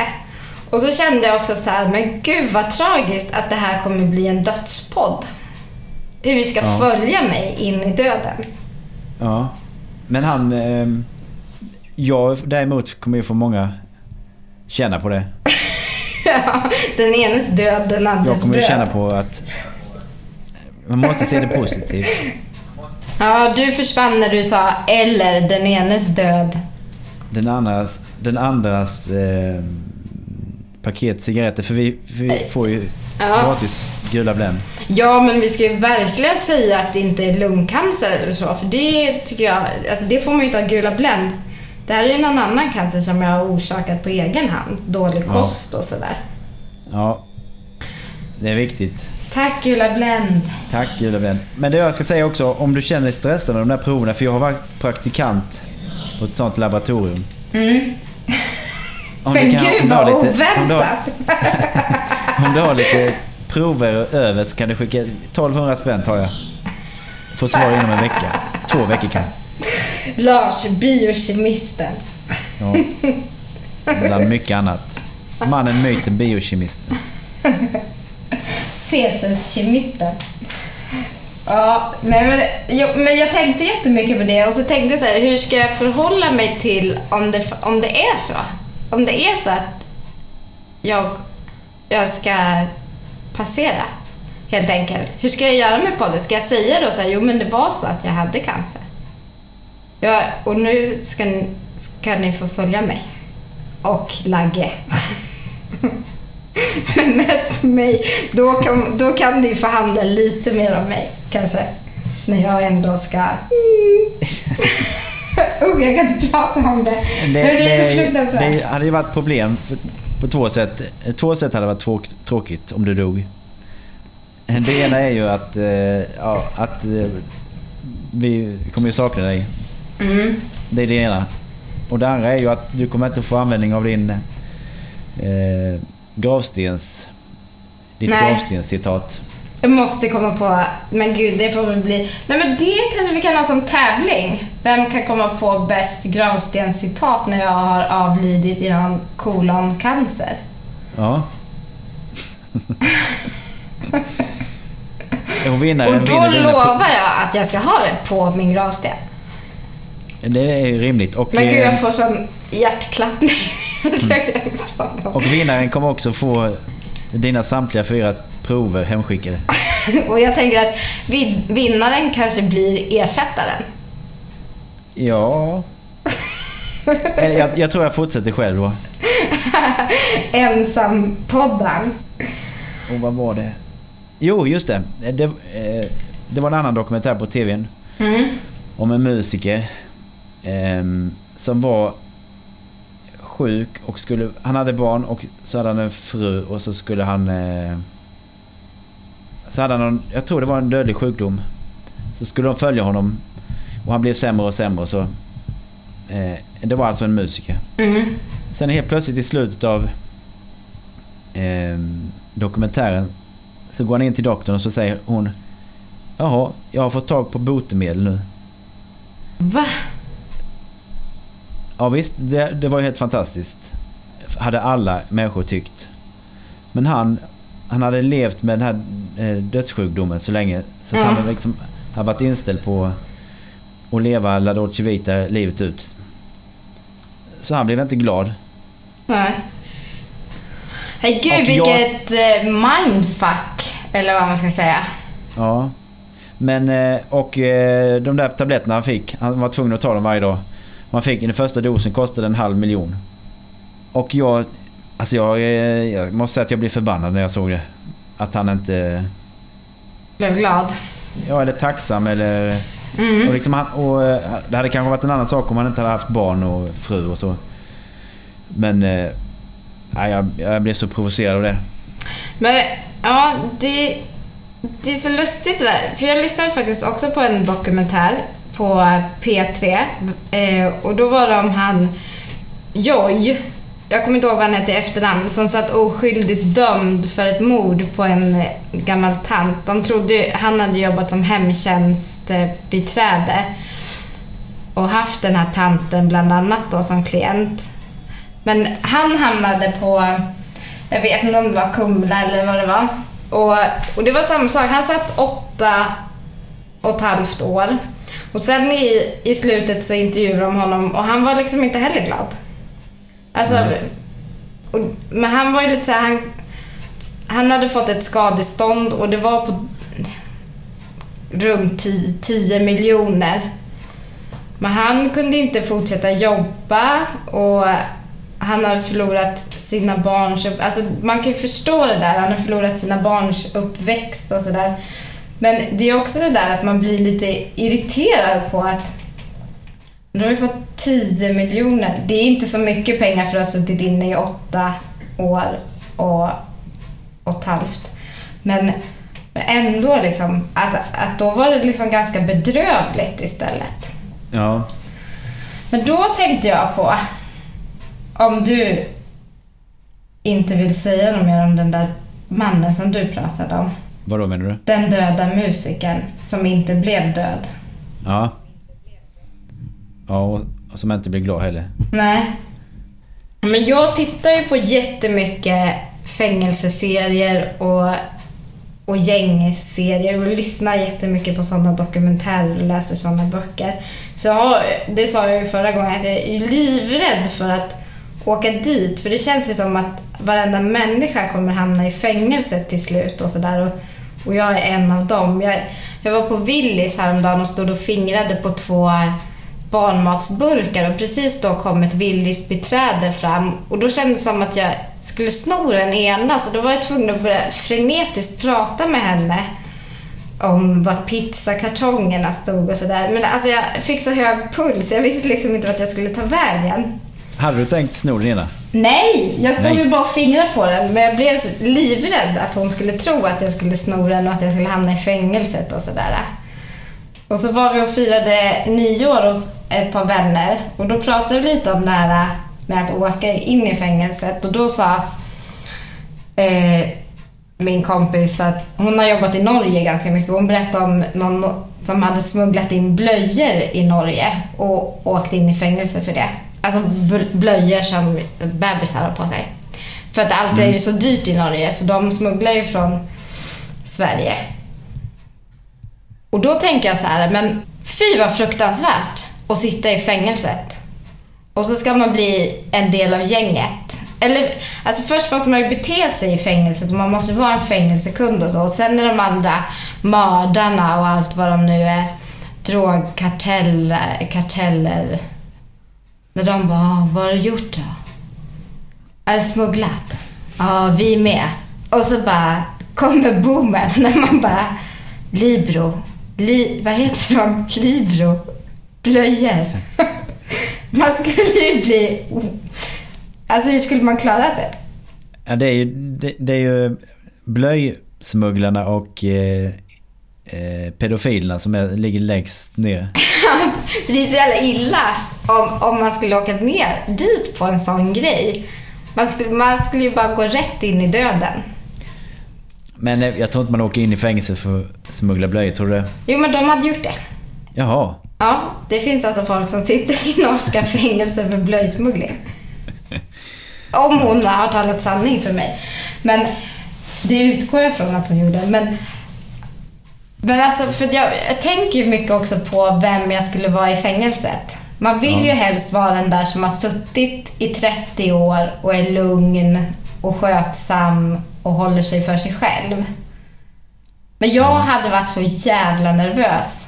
Och så kände jag också så här, men gud vad tragiskt att det här kommer bli en dödspodd. Hur vi ska Ja. följa mig in i döden. Ja. Men han... ehm, jag däremot kommer ju få många känna på det. Ja, den enes död, den andres Jag kommer ju känna på att... Man måste se det positivt. Ja, du försvann när du sa eller den enes död. Den andras, den andras eh, paket cigaretter. För vi, för vi får ju Ja. gratis gula Blend. Ja, men vi ska ju verkligen säga att det inte är lungcancer eller så, för det tycker jag, alltså det får man ju inte ha gula Blend. Det här är ju någon annan cancer som jag har orsakat på egen hand. Dålig Ja. kost och sådär. Ja, det är viktigt. Tack gula Blend. Tack gula Blend. Men det jag ska säga också, om du känner dig stressad av de där proverna. För jag har varit praktikant på ett sånt laboratorium. Mm. Om Men du kan- gud vad oväntat! Om du har lite prover över så kan du skicka 1200 spänn tar jag. Får svar inom en vecka. Två veckor kan. Lars, biokemisten. Ja. Bland mycket annat. Mannen, myten, biokemisten. Feseskemisten. Ja, nej, men, jag, men jag tänkte jättemycket på det och så tänkte jag så här, hur ska jag förhålla mig till om det, om det är så? Om det är så att jag, jag ska passera, helt enkelt. Hur ska jag göra med podden? Ska jag säga då så här, jo men det var så att jag hade cancer. Ja, och nu ska ni, ska ni få följa mig. Och Lagge. Men mest mig. Då kan, då kan ni förhandla lite mer om mig, kanske. När jag ändå ska... oh, jag kan inte prata om det. Det, Det blir så det, fruktansvärt. det hade ju varit problem på, två sätt. Två sätt hade varit tråk, tråkigt om du dog. Det ena är ju att, eh, ja, att eh, vi kommer ju sakna dig. Mm. Det är det ena. Och det andra är ju att du kommer inte få användning av din eh, gravstens... Ditt Nej. gravstenscitat. Jag måste komma på... Men gud, det får väl bli... Nej, men det kanske vi kan ha som tävling. Vem kan komma på bäst gravstenscitat när jag har avlidit någon koloncancer? Ja. Och då vinner lovar jag att jag ska ha det på min gravsten. Det är ju rimligt. Och, Men gud, eh, jag får sån hjärtklappning. Om. och vinnaren kommer också få dina samtliga fyra prover hemskickade. Och jag tänker att vin- vinnaren kanske blir ersättaren. Ja... Jag, jag tror jag fortsätter själv då. Ensam-podden. Och vad var det? Jo, just det. Det, eh, det var en annan dokumentär på TVn. Mm. om en musiker ehm, som var sjuk och skulle... Han hade barn och så hade han en fru och så skulle han... Eh, så hade han någon, Jag tror det var en dödlig sjukdom. Så skulle de följa honom och han blev sämre och sämre så... Eh, det var alltså en musiker. Mm. Sen helt plötsligt i slutet av ehm, dokumentären så går han in till doktorn och så säger hon Jaha, jag har fått tag på botemedel nu. Va? Ja visst, det, det var ju helt fantastiskt. Hade alla människor tyckt. Men han, han hade levt med den här eh, dödssjukdomen så länge så Ja. han hade liksom hade varit inställd på att leva La Dolce Vita livet ut. Så han blev inte glad. Nej. Hey, gud, Och jag- vilket eh, mindfuck. Eller vad man ska säga. Ja. Men, eh, och de där tabletterna han fick, han var tvungen att ta dem varje dag. Man fick den första dosen kostade en halv miljon. Och jag, alltså jag, eh, jag måste säga att jag blev förbannad när jag såg det. Att han inte, Blev glad. ja eller tacksam eller... Mm. Och liksom han, och eh, det hade kanske varit en annan sak om han inte hade haft barn och fru och så. Men, eh, jag, jag blev så provocerad av det. Men ja, det, det är så lustigt det där. För jag lyssnade faktiskt också på en dokumentär på P3. Eh, och då var det om han Joy. Jag kommer inte ihåg vad han hette i efternamn. Som satt oskyldigt dömd för ett mord på en eh, gammal tant. De trodde ju- han hade jobbat som hemtjänstbiträde. Och haft den här tanten bland annat då som klient. Men han hamnade på jag vet inte om det var Kumla eller vad det var. Och, och det var samma sak. Han satt åtta och ett halvt år. Och sen i, i slutet så intervjuade de honom och han var liksom inte heller glad. Alltså, Nej. och, men han var ju lite så här, han, han hade fått ett skadestånd och det var på runt 10, 10 miljoner. Men han kunde inte fortsätta jobba och han har förlorat sina barns... upp- Alltså man kan ju förstå det där. Han har förlorat sina barns uppväxt och sådär. Men det är också det där att man blir lite irriterad på att du har ju fått 10 miljoner. Det är inte så mycket pengar för att ha suttit inne i åtta år och, och ett halvt. Men men ändå liksom, att, att då var det liksom ganska bedrövligt istället. Ja. Men då tänkte jag på, om du inte vill säga något mer om den där mannen som du pratade om. Vad då menar du? Den döda musikern som inte blev död. Ja. Ja, och som inte blir glad heller. Nej. Men jag tittar ju på jättemycket fängelseserier och, och gängserier och lyssnar jättemycket på sådana dokumentärer och läser sådana böcker. Så jag det sa jag ju förra gången, att jag är livrädd för att åka dit. För det känns ju som att varenda människa kommer hamna i fängelse till slut och sådär. Och, och jag är en av dem. Jag, jag var på Willys häromdagen och stod och fingrade på två barnmatsburkar och precis då kom ett Willys beträde fram och då kändes det som att jag skulle sno den ena så då var jag tvungen att börja frenetiskt prata med henne om var pizzakartongerna stod och sådär. Men alltså jag fick så hög puls, jag visste liksom inte vart jag skulle ta vägen. Hade du tänkt sno den ena? Nej, jag stod ju bara och fingrade på den. Men jag blev livrädd att hon skulle tro att jag skulle sno den och att jag skulle hamna i fängelset och sådär. Och så var vi och firade nyår hos ett par vänner och då pratade vi lite om det här med att åka in i fängelset och då sa eh, min kompis att hon har jobbat i Norge ganska mycket. Hon berättade om någon som hade smugglat in blöjor i Norge och åkt in i fängelse för det. Alltså bl- blöjor som bebisar har på sig. För att allt är ju så dyrt i Norge så de smugglar ju från Sverige. Och då tänker jag så här, men fy vad fruktansvärt att sitta i fängelset. Och så ska man bli en del av gänget. Eller, alltså först måste man ju bete sig i fängelset och man måste vara en fängelsekund och så. Och sen är de andra mördarna och allt vad de nu är, drogkarteller, karteller. När de bara, ah, vad har du gjort då? Jag har smugglat. Ja, vi med. Och så bara kommer boomen när man bara, Libro. Li, vad heter de? Libro. Blöjor. man skulle ju bli... Alltså hur skulle man klara sig? Ja, det är ju, det, det är ju blöjsmugglarna och eh, eh, pedofilerna som är, ligger längst ner. Det är så jävla illa om, om man skulle åka ner dit på en sån grej. Man skulle, man skulle ju bara gå rätt in i döden. Men eh, jag tror inte man åker in i fängelse för att smuggla blöjor, tror du det? Jo, men de hade gjort det. Jaha. Ja, det finns alltså folk som sitter i norska fängelser för blöjsmuggling. Om hon har talat sanning för mig. Men det utgår jag från att hon gjorde. Men, men alltså, för jag, jag tänker ju mycket också på vem jag skulle vara i fängelset. Man vill Ja. ju helst vara den där som har suttit i 30 år och är lugn och skötsam och håller sig för sig själv. Men jag hade varit så jävla nervös.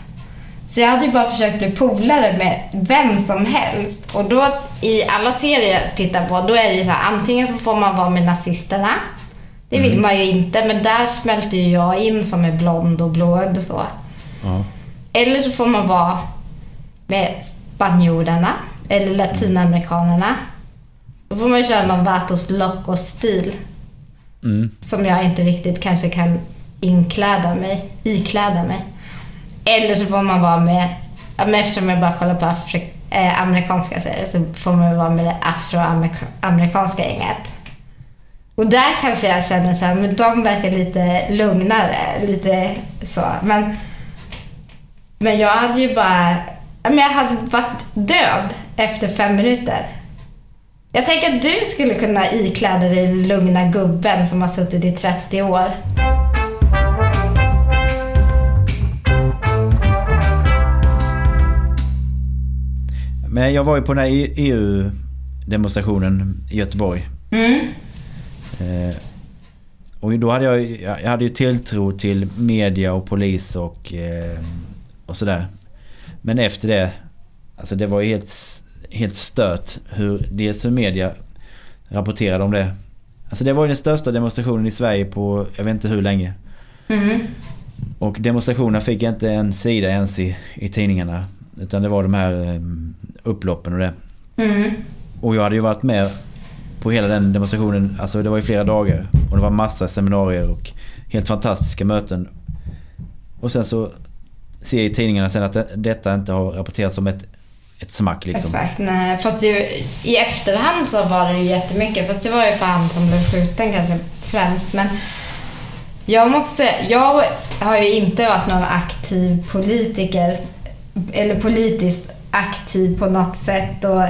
Så jag hade ju bara försökt bli polare med vem som helst. Och då, i alla serier jag tittar på, då är det ju så här, antingen så får man vara med nazisterna. Det vill man ju inte, men där smälter ju jag in som är blond och blåögd och så. Ja. Eller så får man vara med spanjorerna eller latinamerikanerna. Då får man ju köra någon Vatos Locos-stil Mm. som jag inte riktigt kanske kan inkläda mig, ikläda mig. Eller så får man vara med, eftersom jag bara kollar på Afri- eh, amerikanska serier så får man vara med det afroamerikanska gänget. Och där kanske jag känner så här, men de verkar lite lugnare, lite så. Men, men jag hade ju bara, men jag hade varit död efter fem minuter. Jag tänker att du skulle kunna ikläda dig den lugna gubben som har suttit i 30 år. Men jag var ju på den här EU-demonstrationen i Göteborg. Mm. Eh, och då hade jag, jag hade ju tilltro till media och polis och, eh, och sådär. Men efter det, alltså det var ju helt, helt stört hur, dels hur media rapporterade om det. Alltså det var ju den största demonstrationen i Sverige på jag vet inte hur länge. Mm. Och demonstrationen fick inte en sida ens i, i tidningarna. Utan det var de här eh, upploppen och det. Mm. Och jag hade ju varit med på hela den demonstrationen. Alltså det var ju flera dagar. Och det var massa seminarier och helt fantastiska möten. Och sen så ser jag i tidningarna sen att det- detta inte har rapporterats som ett, ett smack liksom. Exakt. Nej, fast ju, i efterhand så var det ju jättemycket. Fast det var ju för han som blev skjuten kanske främst. Men jag måste säga, jag har ju inte varit någon aktiv politiker. Eller politiskt aktiv på något sätt och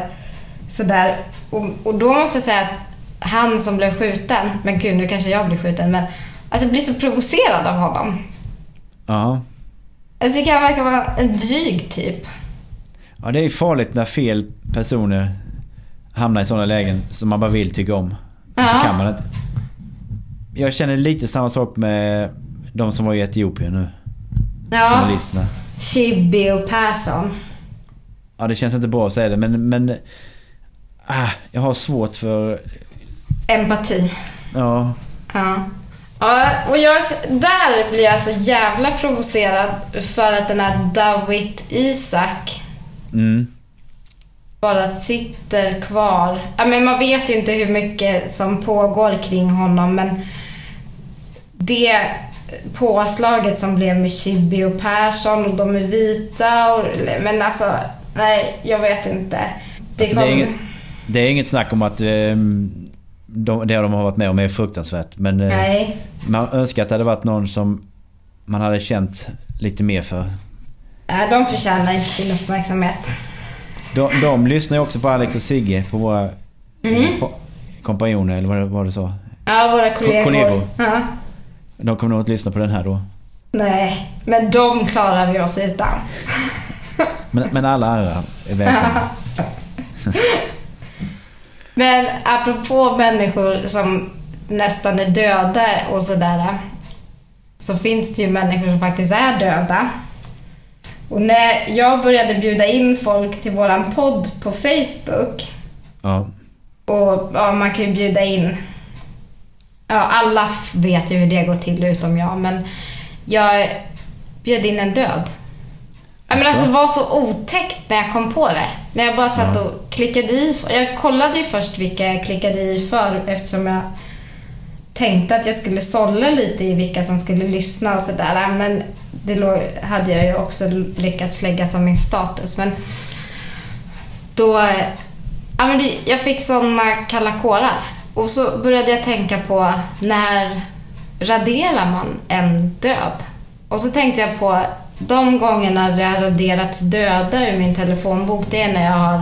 sådär. och, och då måste jag säga att han som blev skjuten, men gud nu kanske jag blir skjuten, men alltså jag blir så provocerad av honom. Ja. Jag tycker han verkar vara en dryg typ. Ja, det är farligt när fel personer hamnar i sådana lägen som man bara vill tycka om. Ja. Så kan man inte. Jag känner lite samma sak med de som var i Etiopien nu. Ja. Chibi och Persson. Ja, det känns inte bra att säga det, men... men ah, jag har svårt för... Empati. Ja. Ja. Ja, och jag, där blir jag så jävla provocerad för att den här Dawit Isak mm. bara sitter kvar. Ja, men man vet ju inte hur mycket som pågår kring honom, men det påslaget som blev med Chibi och Persson och de är vita. Och, men alltså, nej, jag vet inte. Det, alltså, kom... det, är, inget, det är inget snack om att um, de, det de har varit med om är fruktansvärt. Men nej. man önskar att det hade varit någon som man hade känt lite mer för. Ja, de förtjänar inte sin uppmärksamhet. De, de lyssnar ju också på Alex och Sigge, på våra mm. kompanjoner, eller vad var det så? Ja, våra kollegor. kollegor. Ja. De kommer nog att lyssna på den här då. Nej, men de klarar vi oss utan. men, men alla andra är välkomna. men apropå människor som nästan är döda och sådär. Så finns det ju människor som faktiskt är döda. Och när jag började bjuda in folk till våran podd på Facebook. Ja. Och ja, man kan ju bjuda in Ja, alla vet ju hur det går till utom jag, men jag bjöd in en död. Ja, men alltså, det var så otäckt när jag kom på det. När jag bara satt och klickade i. Jag kollade ju först vilka jag klickade i för eftersom jag tänkte att jag skulle sålla lite i vilka som skulle lyssna och sådär. Men det hade jag ju också lyckats lägga som min status. Men då... Ja, men jag fick såna kalla kårar. Och så började jag tänka på när raderar man en död? Och så tänkte jag på de gångerna det har raderats döda ur min telefonbok, det är när jag har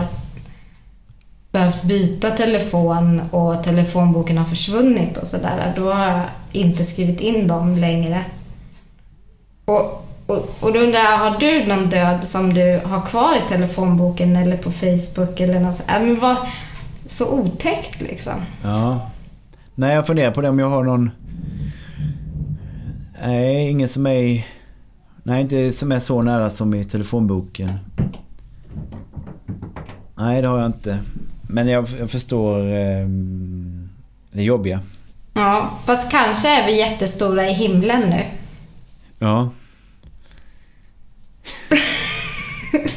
behövt byta telefon och telefonboken har försvunnit och sådär. Då har jag inte skrivit in dem längre. Och, och, och då undrar jag, har du någon död som du har kvar i telefonboken eller på Facebook eller något sånt? Men vad, så otäckt liksom. Ja. Nej, jag funderar på det om jag har någon... Nej, ingen som är... Nej, inte som är så nära som i telefonboken. Nej, det har jag inte. Men jag, jag förstår eh, det jobbiga. Ja, fast kanske är vi jättestora i himlen nu. Ja.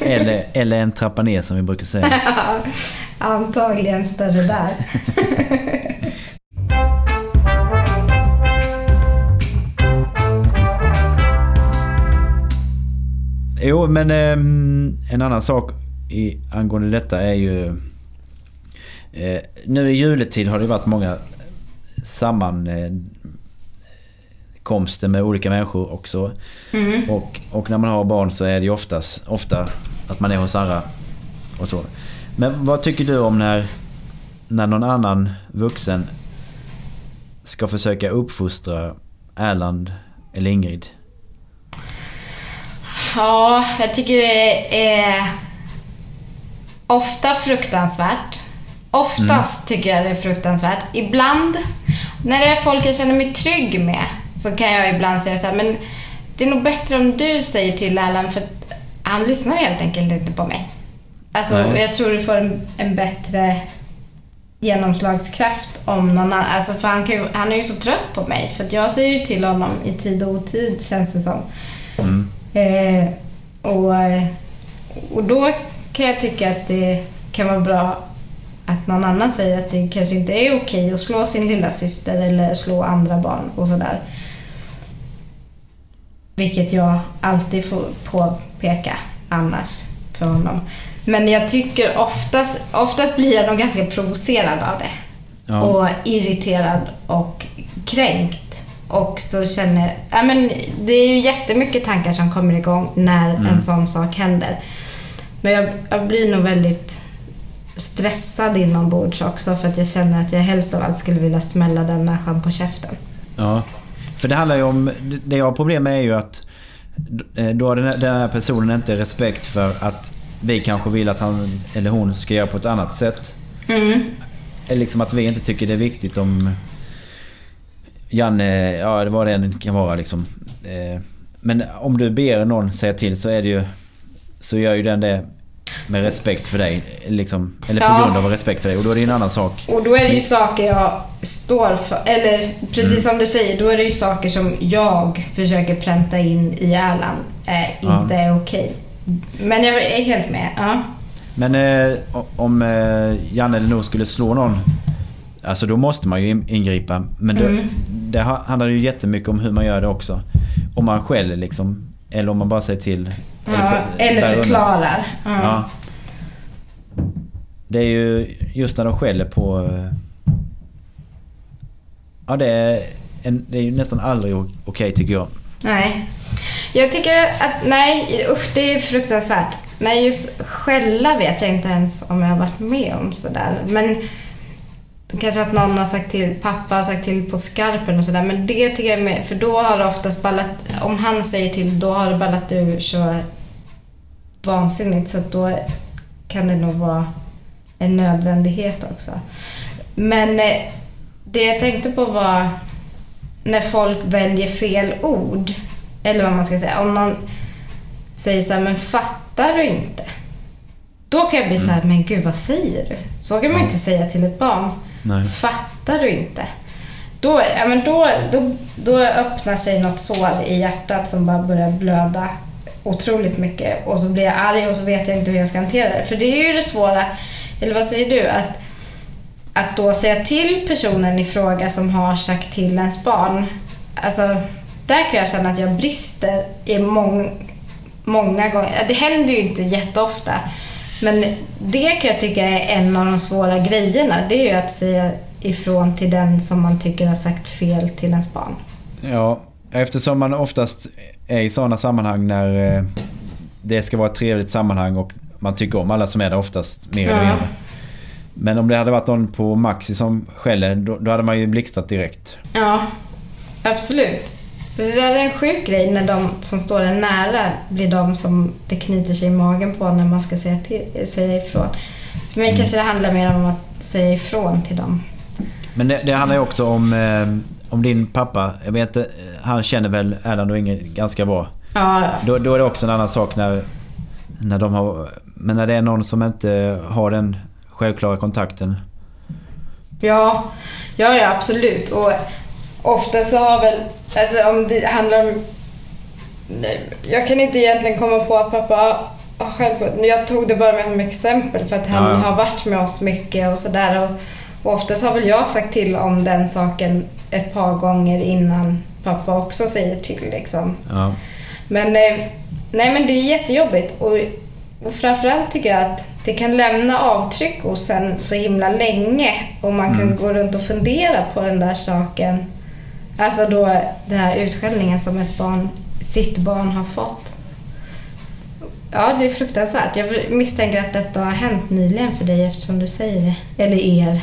eller, eller en trappa ner som vi brukar säga. Antagligen större där. jo, men eh, en annan sak i, angående detta är ju... Eh, nu i juletid har det varit många sammankomster med olika människor också. Mm. Och, och när man har barn så är det ju oftast, ofta att man är hos andra och så. Men vad tycker du om när, när någon annan vuxen ska försöka uppfostra Erland eller Ingrid? Ja, jag tycker det är ofta fruktansvärt. Oftast mm. tycker jag det är fruktansvärt. Ibland, när det är folk jag känner mig trygg med, så kan jag ibland säga så här, men det är nog bättre om du säger till Erland, för han lyssnar helt enkelt inte på mig. Alltså, jag tror du får en, en, bättre genomslagskraft om någon annan. Alltså, för han, kan, han är ju så trött på mig, för jag säger ju till honom i tid och otid, känns det som. Mm. Eh, och, och då kan jag tycka att det kan vara bra att någon annan säger att det kanske inte är okej att slå sin lilla syster eller slå andra barn och sådär. Vilket jag alltid får påpeka annars för honom. Men jag tycker oftast, oftast blir jag nog ganska provocerad av det. Ja. Och irriterad och kränkt. Och så känner ja men det är ju jättemycket tankar som kommer igång när mm. en sån sak händer. Men jag, jag blir nog väldigt stressad inombords också för att jag känner att jag helst av allt skulle vilja smälla den människan på käften. Ja. För det handlar ju om... Det jag har problem med är ju att eh, då har den här, den här personen inte respekt för att vi kanske vill att han eller hon ska göra på ett annat sätt. Mm. Eller liksom att vi inte tycker det är viktigt om Janne, ja det var det än kan vara liksom. Eh, Men om du ber någon säga till så är det ju... Så gör ju den det med respekt för dig. Liksom, eller på Ja. grund av respekt för dig. Och då är det en annan sak. Och då är det ju saker jag står för. Eller precis Mm. som du säger, då är det ju saker som jag försöker pränta in i Erland eh, Ja. inte är okej. Men jag är helt med. Ja. Men eh, om eh, Janne eller Nour skulle slå någon. Alltså då måste man ju in- ingripa. Men det, Mm. det ha- handlar ju jättemycket om hur man gör det också. Om man skäller liksom. Eller om man bara säger till. Ja, eller undan. förklarar. Ja. Ja. Det är ju just när de skäller på... eh, Ja det är, en, det är ju nästan aldrig okej tycker jag. Nej. Jag tycker att, nej, usch det är fruktansvärt. Nej, just skälla vet jag inte ens om jag har varit med om sådär. Men kanske att någon har sagt till, pappa har sagt till på skarpen och sådär. Men det tycker jag är med, för då har det oftast ballat, om han säger till, då har det ballat ur så vansinnigt. Så då kan det nog vara en nödvändighet också. Men eh, det jag tänkte på var när folk väljer fel ord. Eller vad man ska säga. Om någon säger så här, men fattar du inte? Då kan jag bli så här, men gud vad säger du? Så kan man inte säga till ett barn. Nej. Fattar du inte? Då, ja, men då, då, då öppnar sig något sår i hjärtat som bara börjar blöda otroligt mycket. Och så blir jag arg och så vet jag inte hur jag ska hantera det. För det är ju det svåra, eller vad säger du? Att, att då säga till personen i fråga som har sagt till ens barn. Alltså, där kan jag känna att jag brister i mång, många gånger. Det händer ju inte jätteofta. Men det kan jag tycka är en av de svåra grejerna. Det är ju att säga ifrån till den som man tycker har sagt fel till ens barn. Ja, eftersom man oftast är i sådana sammanhang när eh, det ska vara ett trevligt sammanhang och man tycker om alla som är där oftast mer eller mindre. Men om det hade varit någon på Maxi som skäller, då, då hade man ju blixtrat direkt. Ja, absolut. Det där är en sjuk grej när de som står en nära blir de som det knyter sig i magen på när man ska säga, till, säga ifrån. För mig kanske det handlar mer om att säga ifrån till dem. Men det, det handlar ju också om, eh, om din pappa. Jag vet inte, han känner väl Erland och Inge ganska bra. Ja, Då, då är det också en annan sak när, när de har... Men när det är någon som inte har den självklara kontakten. Ja, ja, ja absolut. Och ofta så har väl, alltså om det handlar om... Nej, Jag kan inte egentligen komma på att pappa har själv... Jag tog det bara med som exempel för att han Ja. har varit med oss mycket och sådär. Och, oftast har väl jag sagt till om den saken ett par gånger innan pappa också säger till liksom. Ja. Men, eh, nej, men det är jättejobbigt. Och, och framförallt tycker jag att det kan lämna avtryck hos en så himla länge. Och man kan Mm. gå runt och fundera på den där saken. Alltså då den här utskällningen som ett barn, sitt barn har fått. Ja, det är fruktansvärt. Jag misstänker att detta har hänt nyligen för dig eftersom du säger det. Eller er.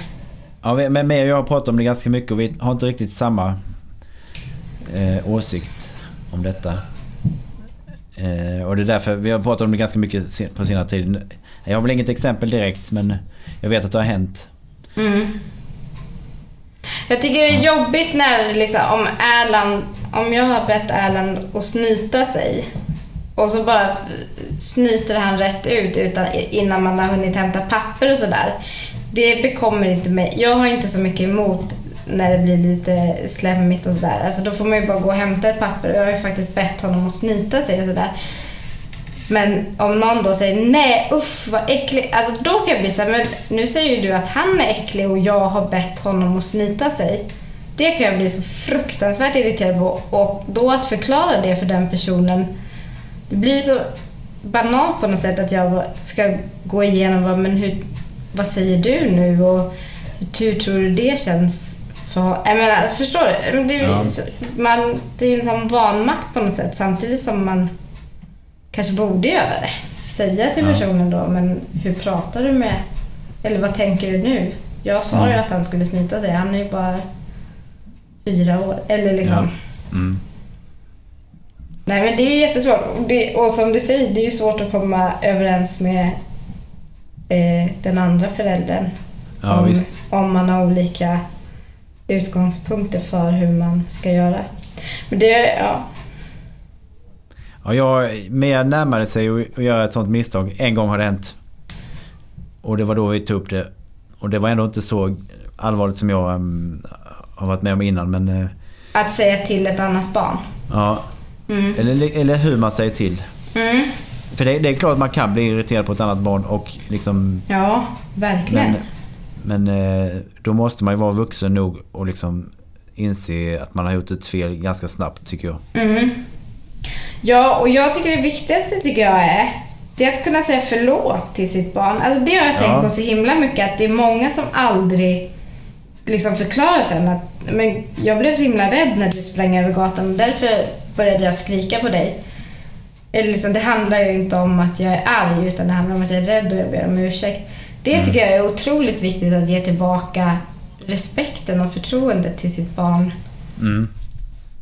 Ja, men mig och jag har pratat om det ganska mycket och vi har inte riktigt samma eh, åsikt om detta. Eh, och det är därför vi har pratat om det ganska mycket på senare tid. Jag har väl inget exempel direkt men jag vet att det har hänt. Mm. Jag tycker det är jobbigt när liksom, om Erland, om jag har bett Erland att snyta sig och så bara snyter han rätt ut utan, innan man har hunnit hämta papper och sådär. Det bekommer inte mig. Jag har inte så mycket emot när det blir lite slemmigt och sådär. Alltså då får man ju bara gå och hämta ett papper. Jag har ju faktiskt bett honom att snyta sig och sådär. Men om någon då säger nej usch vad äckligt. Alltså då kan jag bli så här, men nu säger ju du att han är äcklig och jag har bett honom att snyta sig. Det kan jag bli så fruktansvärt irriterad på. Och då att förklara det för den personen. Det blir så banalt på något sätt att jag ska gå igenom vad, men hur, vad säger du nu och hur tror du det känns? För, jag menar, förstår du? Det är, Ja. man, det är en sån vanmakt på något sätt samtidigt som man kanske borde göra det. Säga till personen då, men hur pratar du med Eller vad tänker du nu? Jag sa ju att han skulle snita sig. Han är ju bara fyra år. Eller liksom... Ja. Mm. Nej men det är jättesvårt. Och, det, och som du säger, det är ju svårt att komma överens med eh, den andra föräldern. Ja, om, visst. om man har olika utgångspunkter för hur man ska göra. Men det, ja. Ja, jag mer närmade sig att göra ett sånt misstag. En gång har det hänt. Och det var då vi tog upp det. Och det var ändå inte så allvarligt som jag em, har varit med om innan. Men eh, Att säga till ett annat barn. ja, Mm. eller, eller hur man säger till. Mm. För det, det är klart att man kan bli irriterad på ett annat barn och liksom... Ja, verkligen. Men, men eh, då måste man ju vara vuxen nog och liksom inse att man har gjort ett fel ganska snabbt tycker jag. Mm. Ja, och jag tycker det viktigaste tycker jag är det är att kunna säga förlåt till sitt barn. Alltså det har jag Ja. tänkt på så himla mycket att det är många som aldrig liksom förklarar sen att men jag blev så himla rädd när du sprang över gatan och därför började jag skrika på dig. Eller liksom, det handlar ju inte om att jag är arg utan det handlar om att jag är rädd och jag ber om ursäkt. Det tycker jag är otroligt viktigt att ge tillbaka respekten och förtroendet till sitt barn Mm.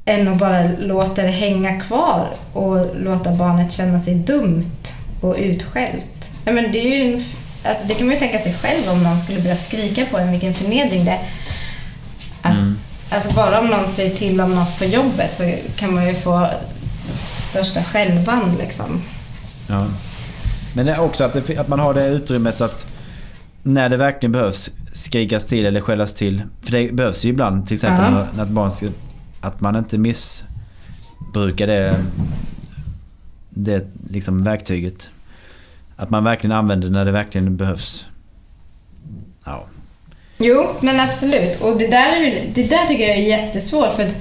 än att bara låta det hänga kvar och låta barnet känna sig dumt och utskällt. Ja, men det, är ju en, alltså det kan man ju tänka sig själv om någon skulle börja skrika på en, vilken förnedring det är. Att, Mm. Alltså bara om någon säger till om något på jobbet så kan man ju få största skälvan liksom. Ja. Men det är också att, det, att man har det utrymmet att när det verkligen behövs skrikas till eller skällas till. För det behövs ju ibland till exempel Ja. när, ett barn ska, Att man inte missbrukar det, det liksom verktyget. Att man verkligen använder det när det verkligen behövs. Ja. Jo, men absolut. Och det där, det där tycker jag är jättesvårt. För att,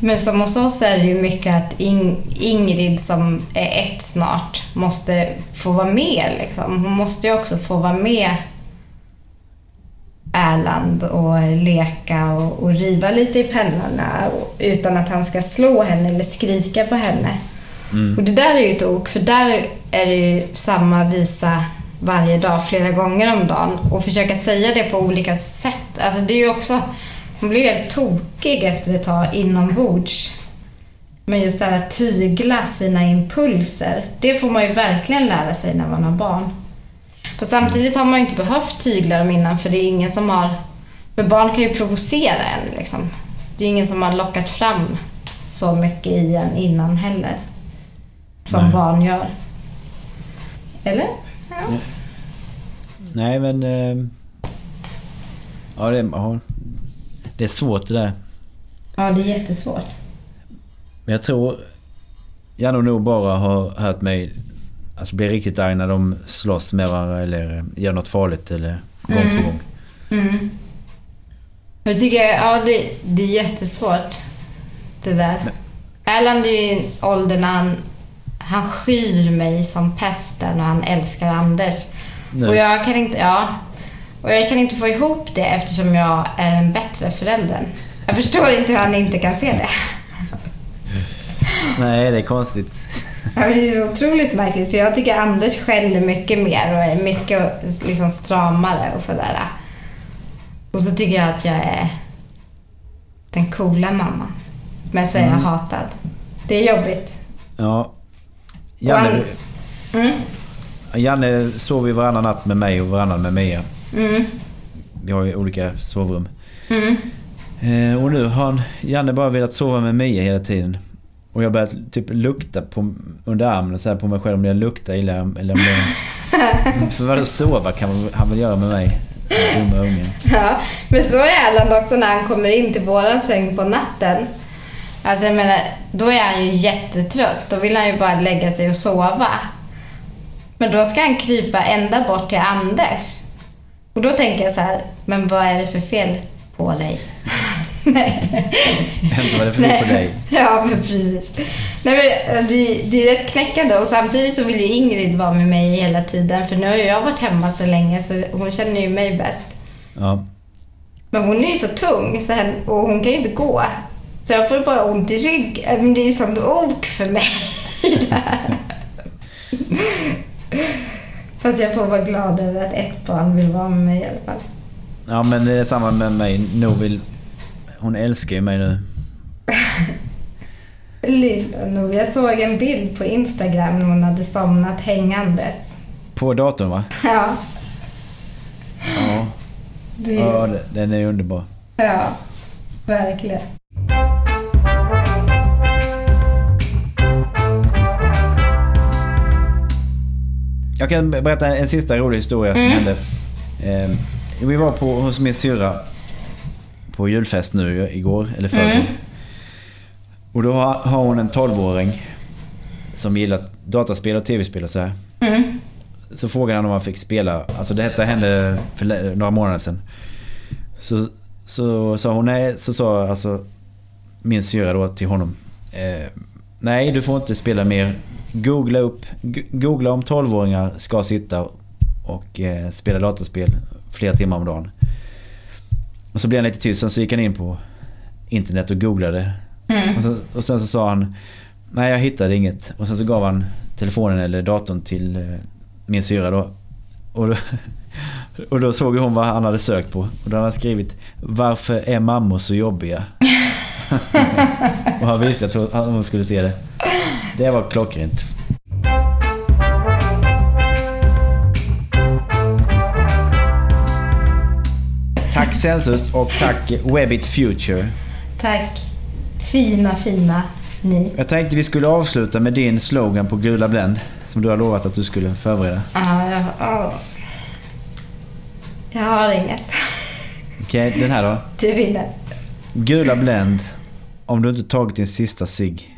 men som hos oss är det ju mycket att In, Ingrid som är ett snart måste få vara med. Liksom. Hon måste ju också få vara med Erland och leka och, och riva lite i pennorna utan att han ska slå henne eller skrika på henne. Och det där är ju ett ok, för där är det ju samma visa varje dag, flera gånger om dagen. Och försöka säga det på olika sätt. Alltså det är ju också... Man blir helt tokig efter ett tag inombords. Men just det här att tygla sina impulser, det får man ju verkligen lära sig när man har barn. För samtidigt har man ju inte behövt tygla dem innan, för det är ingen som har... För barn kan ju provocera en liksom. Det är ingen som har lockat fram så mycket i en innan heller. Som Nej. barn gör. Eller? Ja. Nej men... eh, Ja det, ja, det är svårt det där. ja, det är jättesvårt. Men jag tror Janne nog bara har hört mig alltså, bli riktigt arg när de slåss med varandra eller gör något farligt eller gång Mm. på gång. Mm. Jag tycker, ja det, det är jättesvårt. Det där. Erland är ju i en ålder när han, han skyr mig som pesten och han älskar Anders. Nu. Och jag kan inte, ja. Och jag kan inte få ihop det eftersom jag är en bättre förälder. Jag förstår inte hur han inte kan se det. Nej, det är konstigt. Ja, Det är så otroligt märkligt för jag tycker Anders skäller mycket mer och är mycket liksom stramare och sådär. Och så tycker jag att jag är den coola mamman. Men så är jag Mm. hatad. Det är jobbigt. Ja. Janne, Mm. Janne sover ju varannan natt med mig och varannan med Mia. Mm. Vi har ju olika sovrum. Mm. Eh, och nu har han, Janne bara velat sova med Mia hela tiden. Och jag har börjat typ lukta på, under armen så här på mig själv om jag luktar illa eller om det... För vadå sova kan han väl göra med mig? Dumma ungen. Ja, men så är Erland också när han kommer in till våran säng på natten. Alltså jag menar, då är han ju jättetrött. Då vill han ju bara lägga sig och sova. Men då ska han krypa ända bort till Anders. Och då tänker jag så här, men vad är det för fel på dig? Inte vad det är för fel på dig. Ja, men precis. Nej, men det, det är rätt knäckande och samtidigt så vill ju Ingrid vara med mig hela tiden för nu har jag varit hemma så länge så hon känner ju mig bäst. Ja. Men hon är ju så tung så hen, och hon kan ju inte gå. Så jag får bara ont i ryggen. Men det är ju sånt ok för mig. Fast jag får vara glad över att ett barn vill vara med mig i alla fall. Ja men det är samma med mig. Novi, hon älskar ju mig nu. Lilla nog. Jag såg en bild på Instagram när hon hade somnat hängandes. På datorn va? Ja, Ja. det, ja den är underbar. ja verkligen. Jag kan berätta en sista rolig historia som Mm. hände. Eh, vi var på, hos min syrra på julfest nu igår, eller förrgår. Mm. Och då har, har hon en 12-åring som gillar dataspel och tv-spel och sådär. Mm. Så frågade han om han fick spela. Alltså detta hände för några månader sedan. Så, så sa hon nej. Så sa alltså min syrra då till honom. Eh, nej, du får inte spela mer. Googla upp. Googla om 12-åringar ska sitta och eh, spela dataspel flera timmar om dagen. Och så blev han lite tyst. Sen så gick han in på internet och googlade. Mm. Och, så, och sen så sa han Nej jag hittade inget. Och sen så gav han telefonen eller datorn till eh, min syra då. Och då, och då såg hon vad han hade sökt på. Och då hade han skrivit Varför är mammor så jobbiga? och han visste att hon skulle se det. Det var klockrent. Tack Celsius och tack Webbit Future. Tack. Fina, fina ni. Jag tänkte vi skulle avsluta med din slogan på Gula Blend. Som du har lovat att du skulle förbereda. Ja, jag, ja. jag har inget. Okej, den här då. Du vinner. Gula Blend. Om du inte tagit din sista cigg.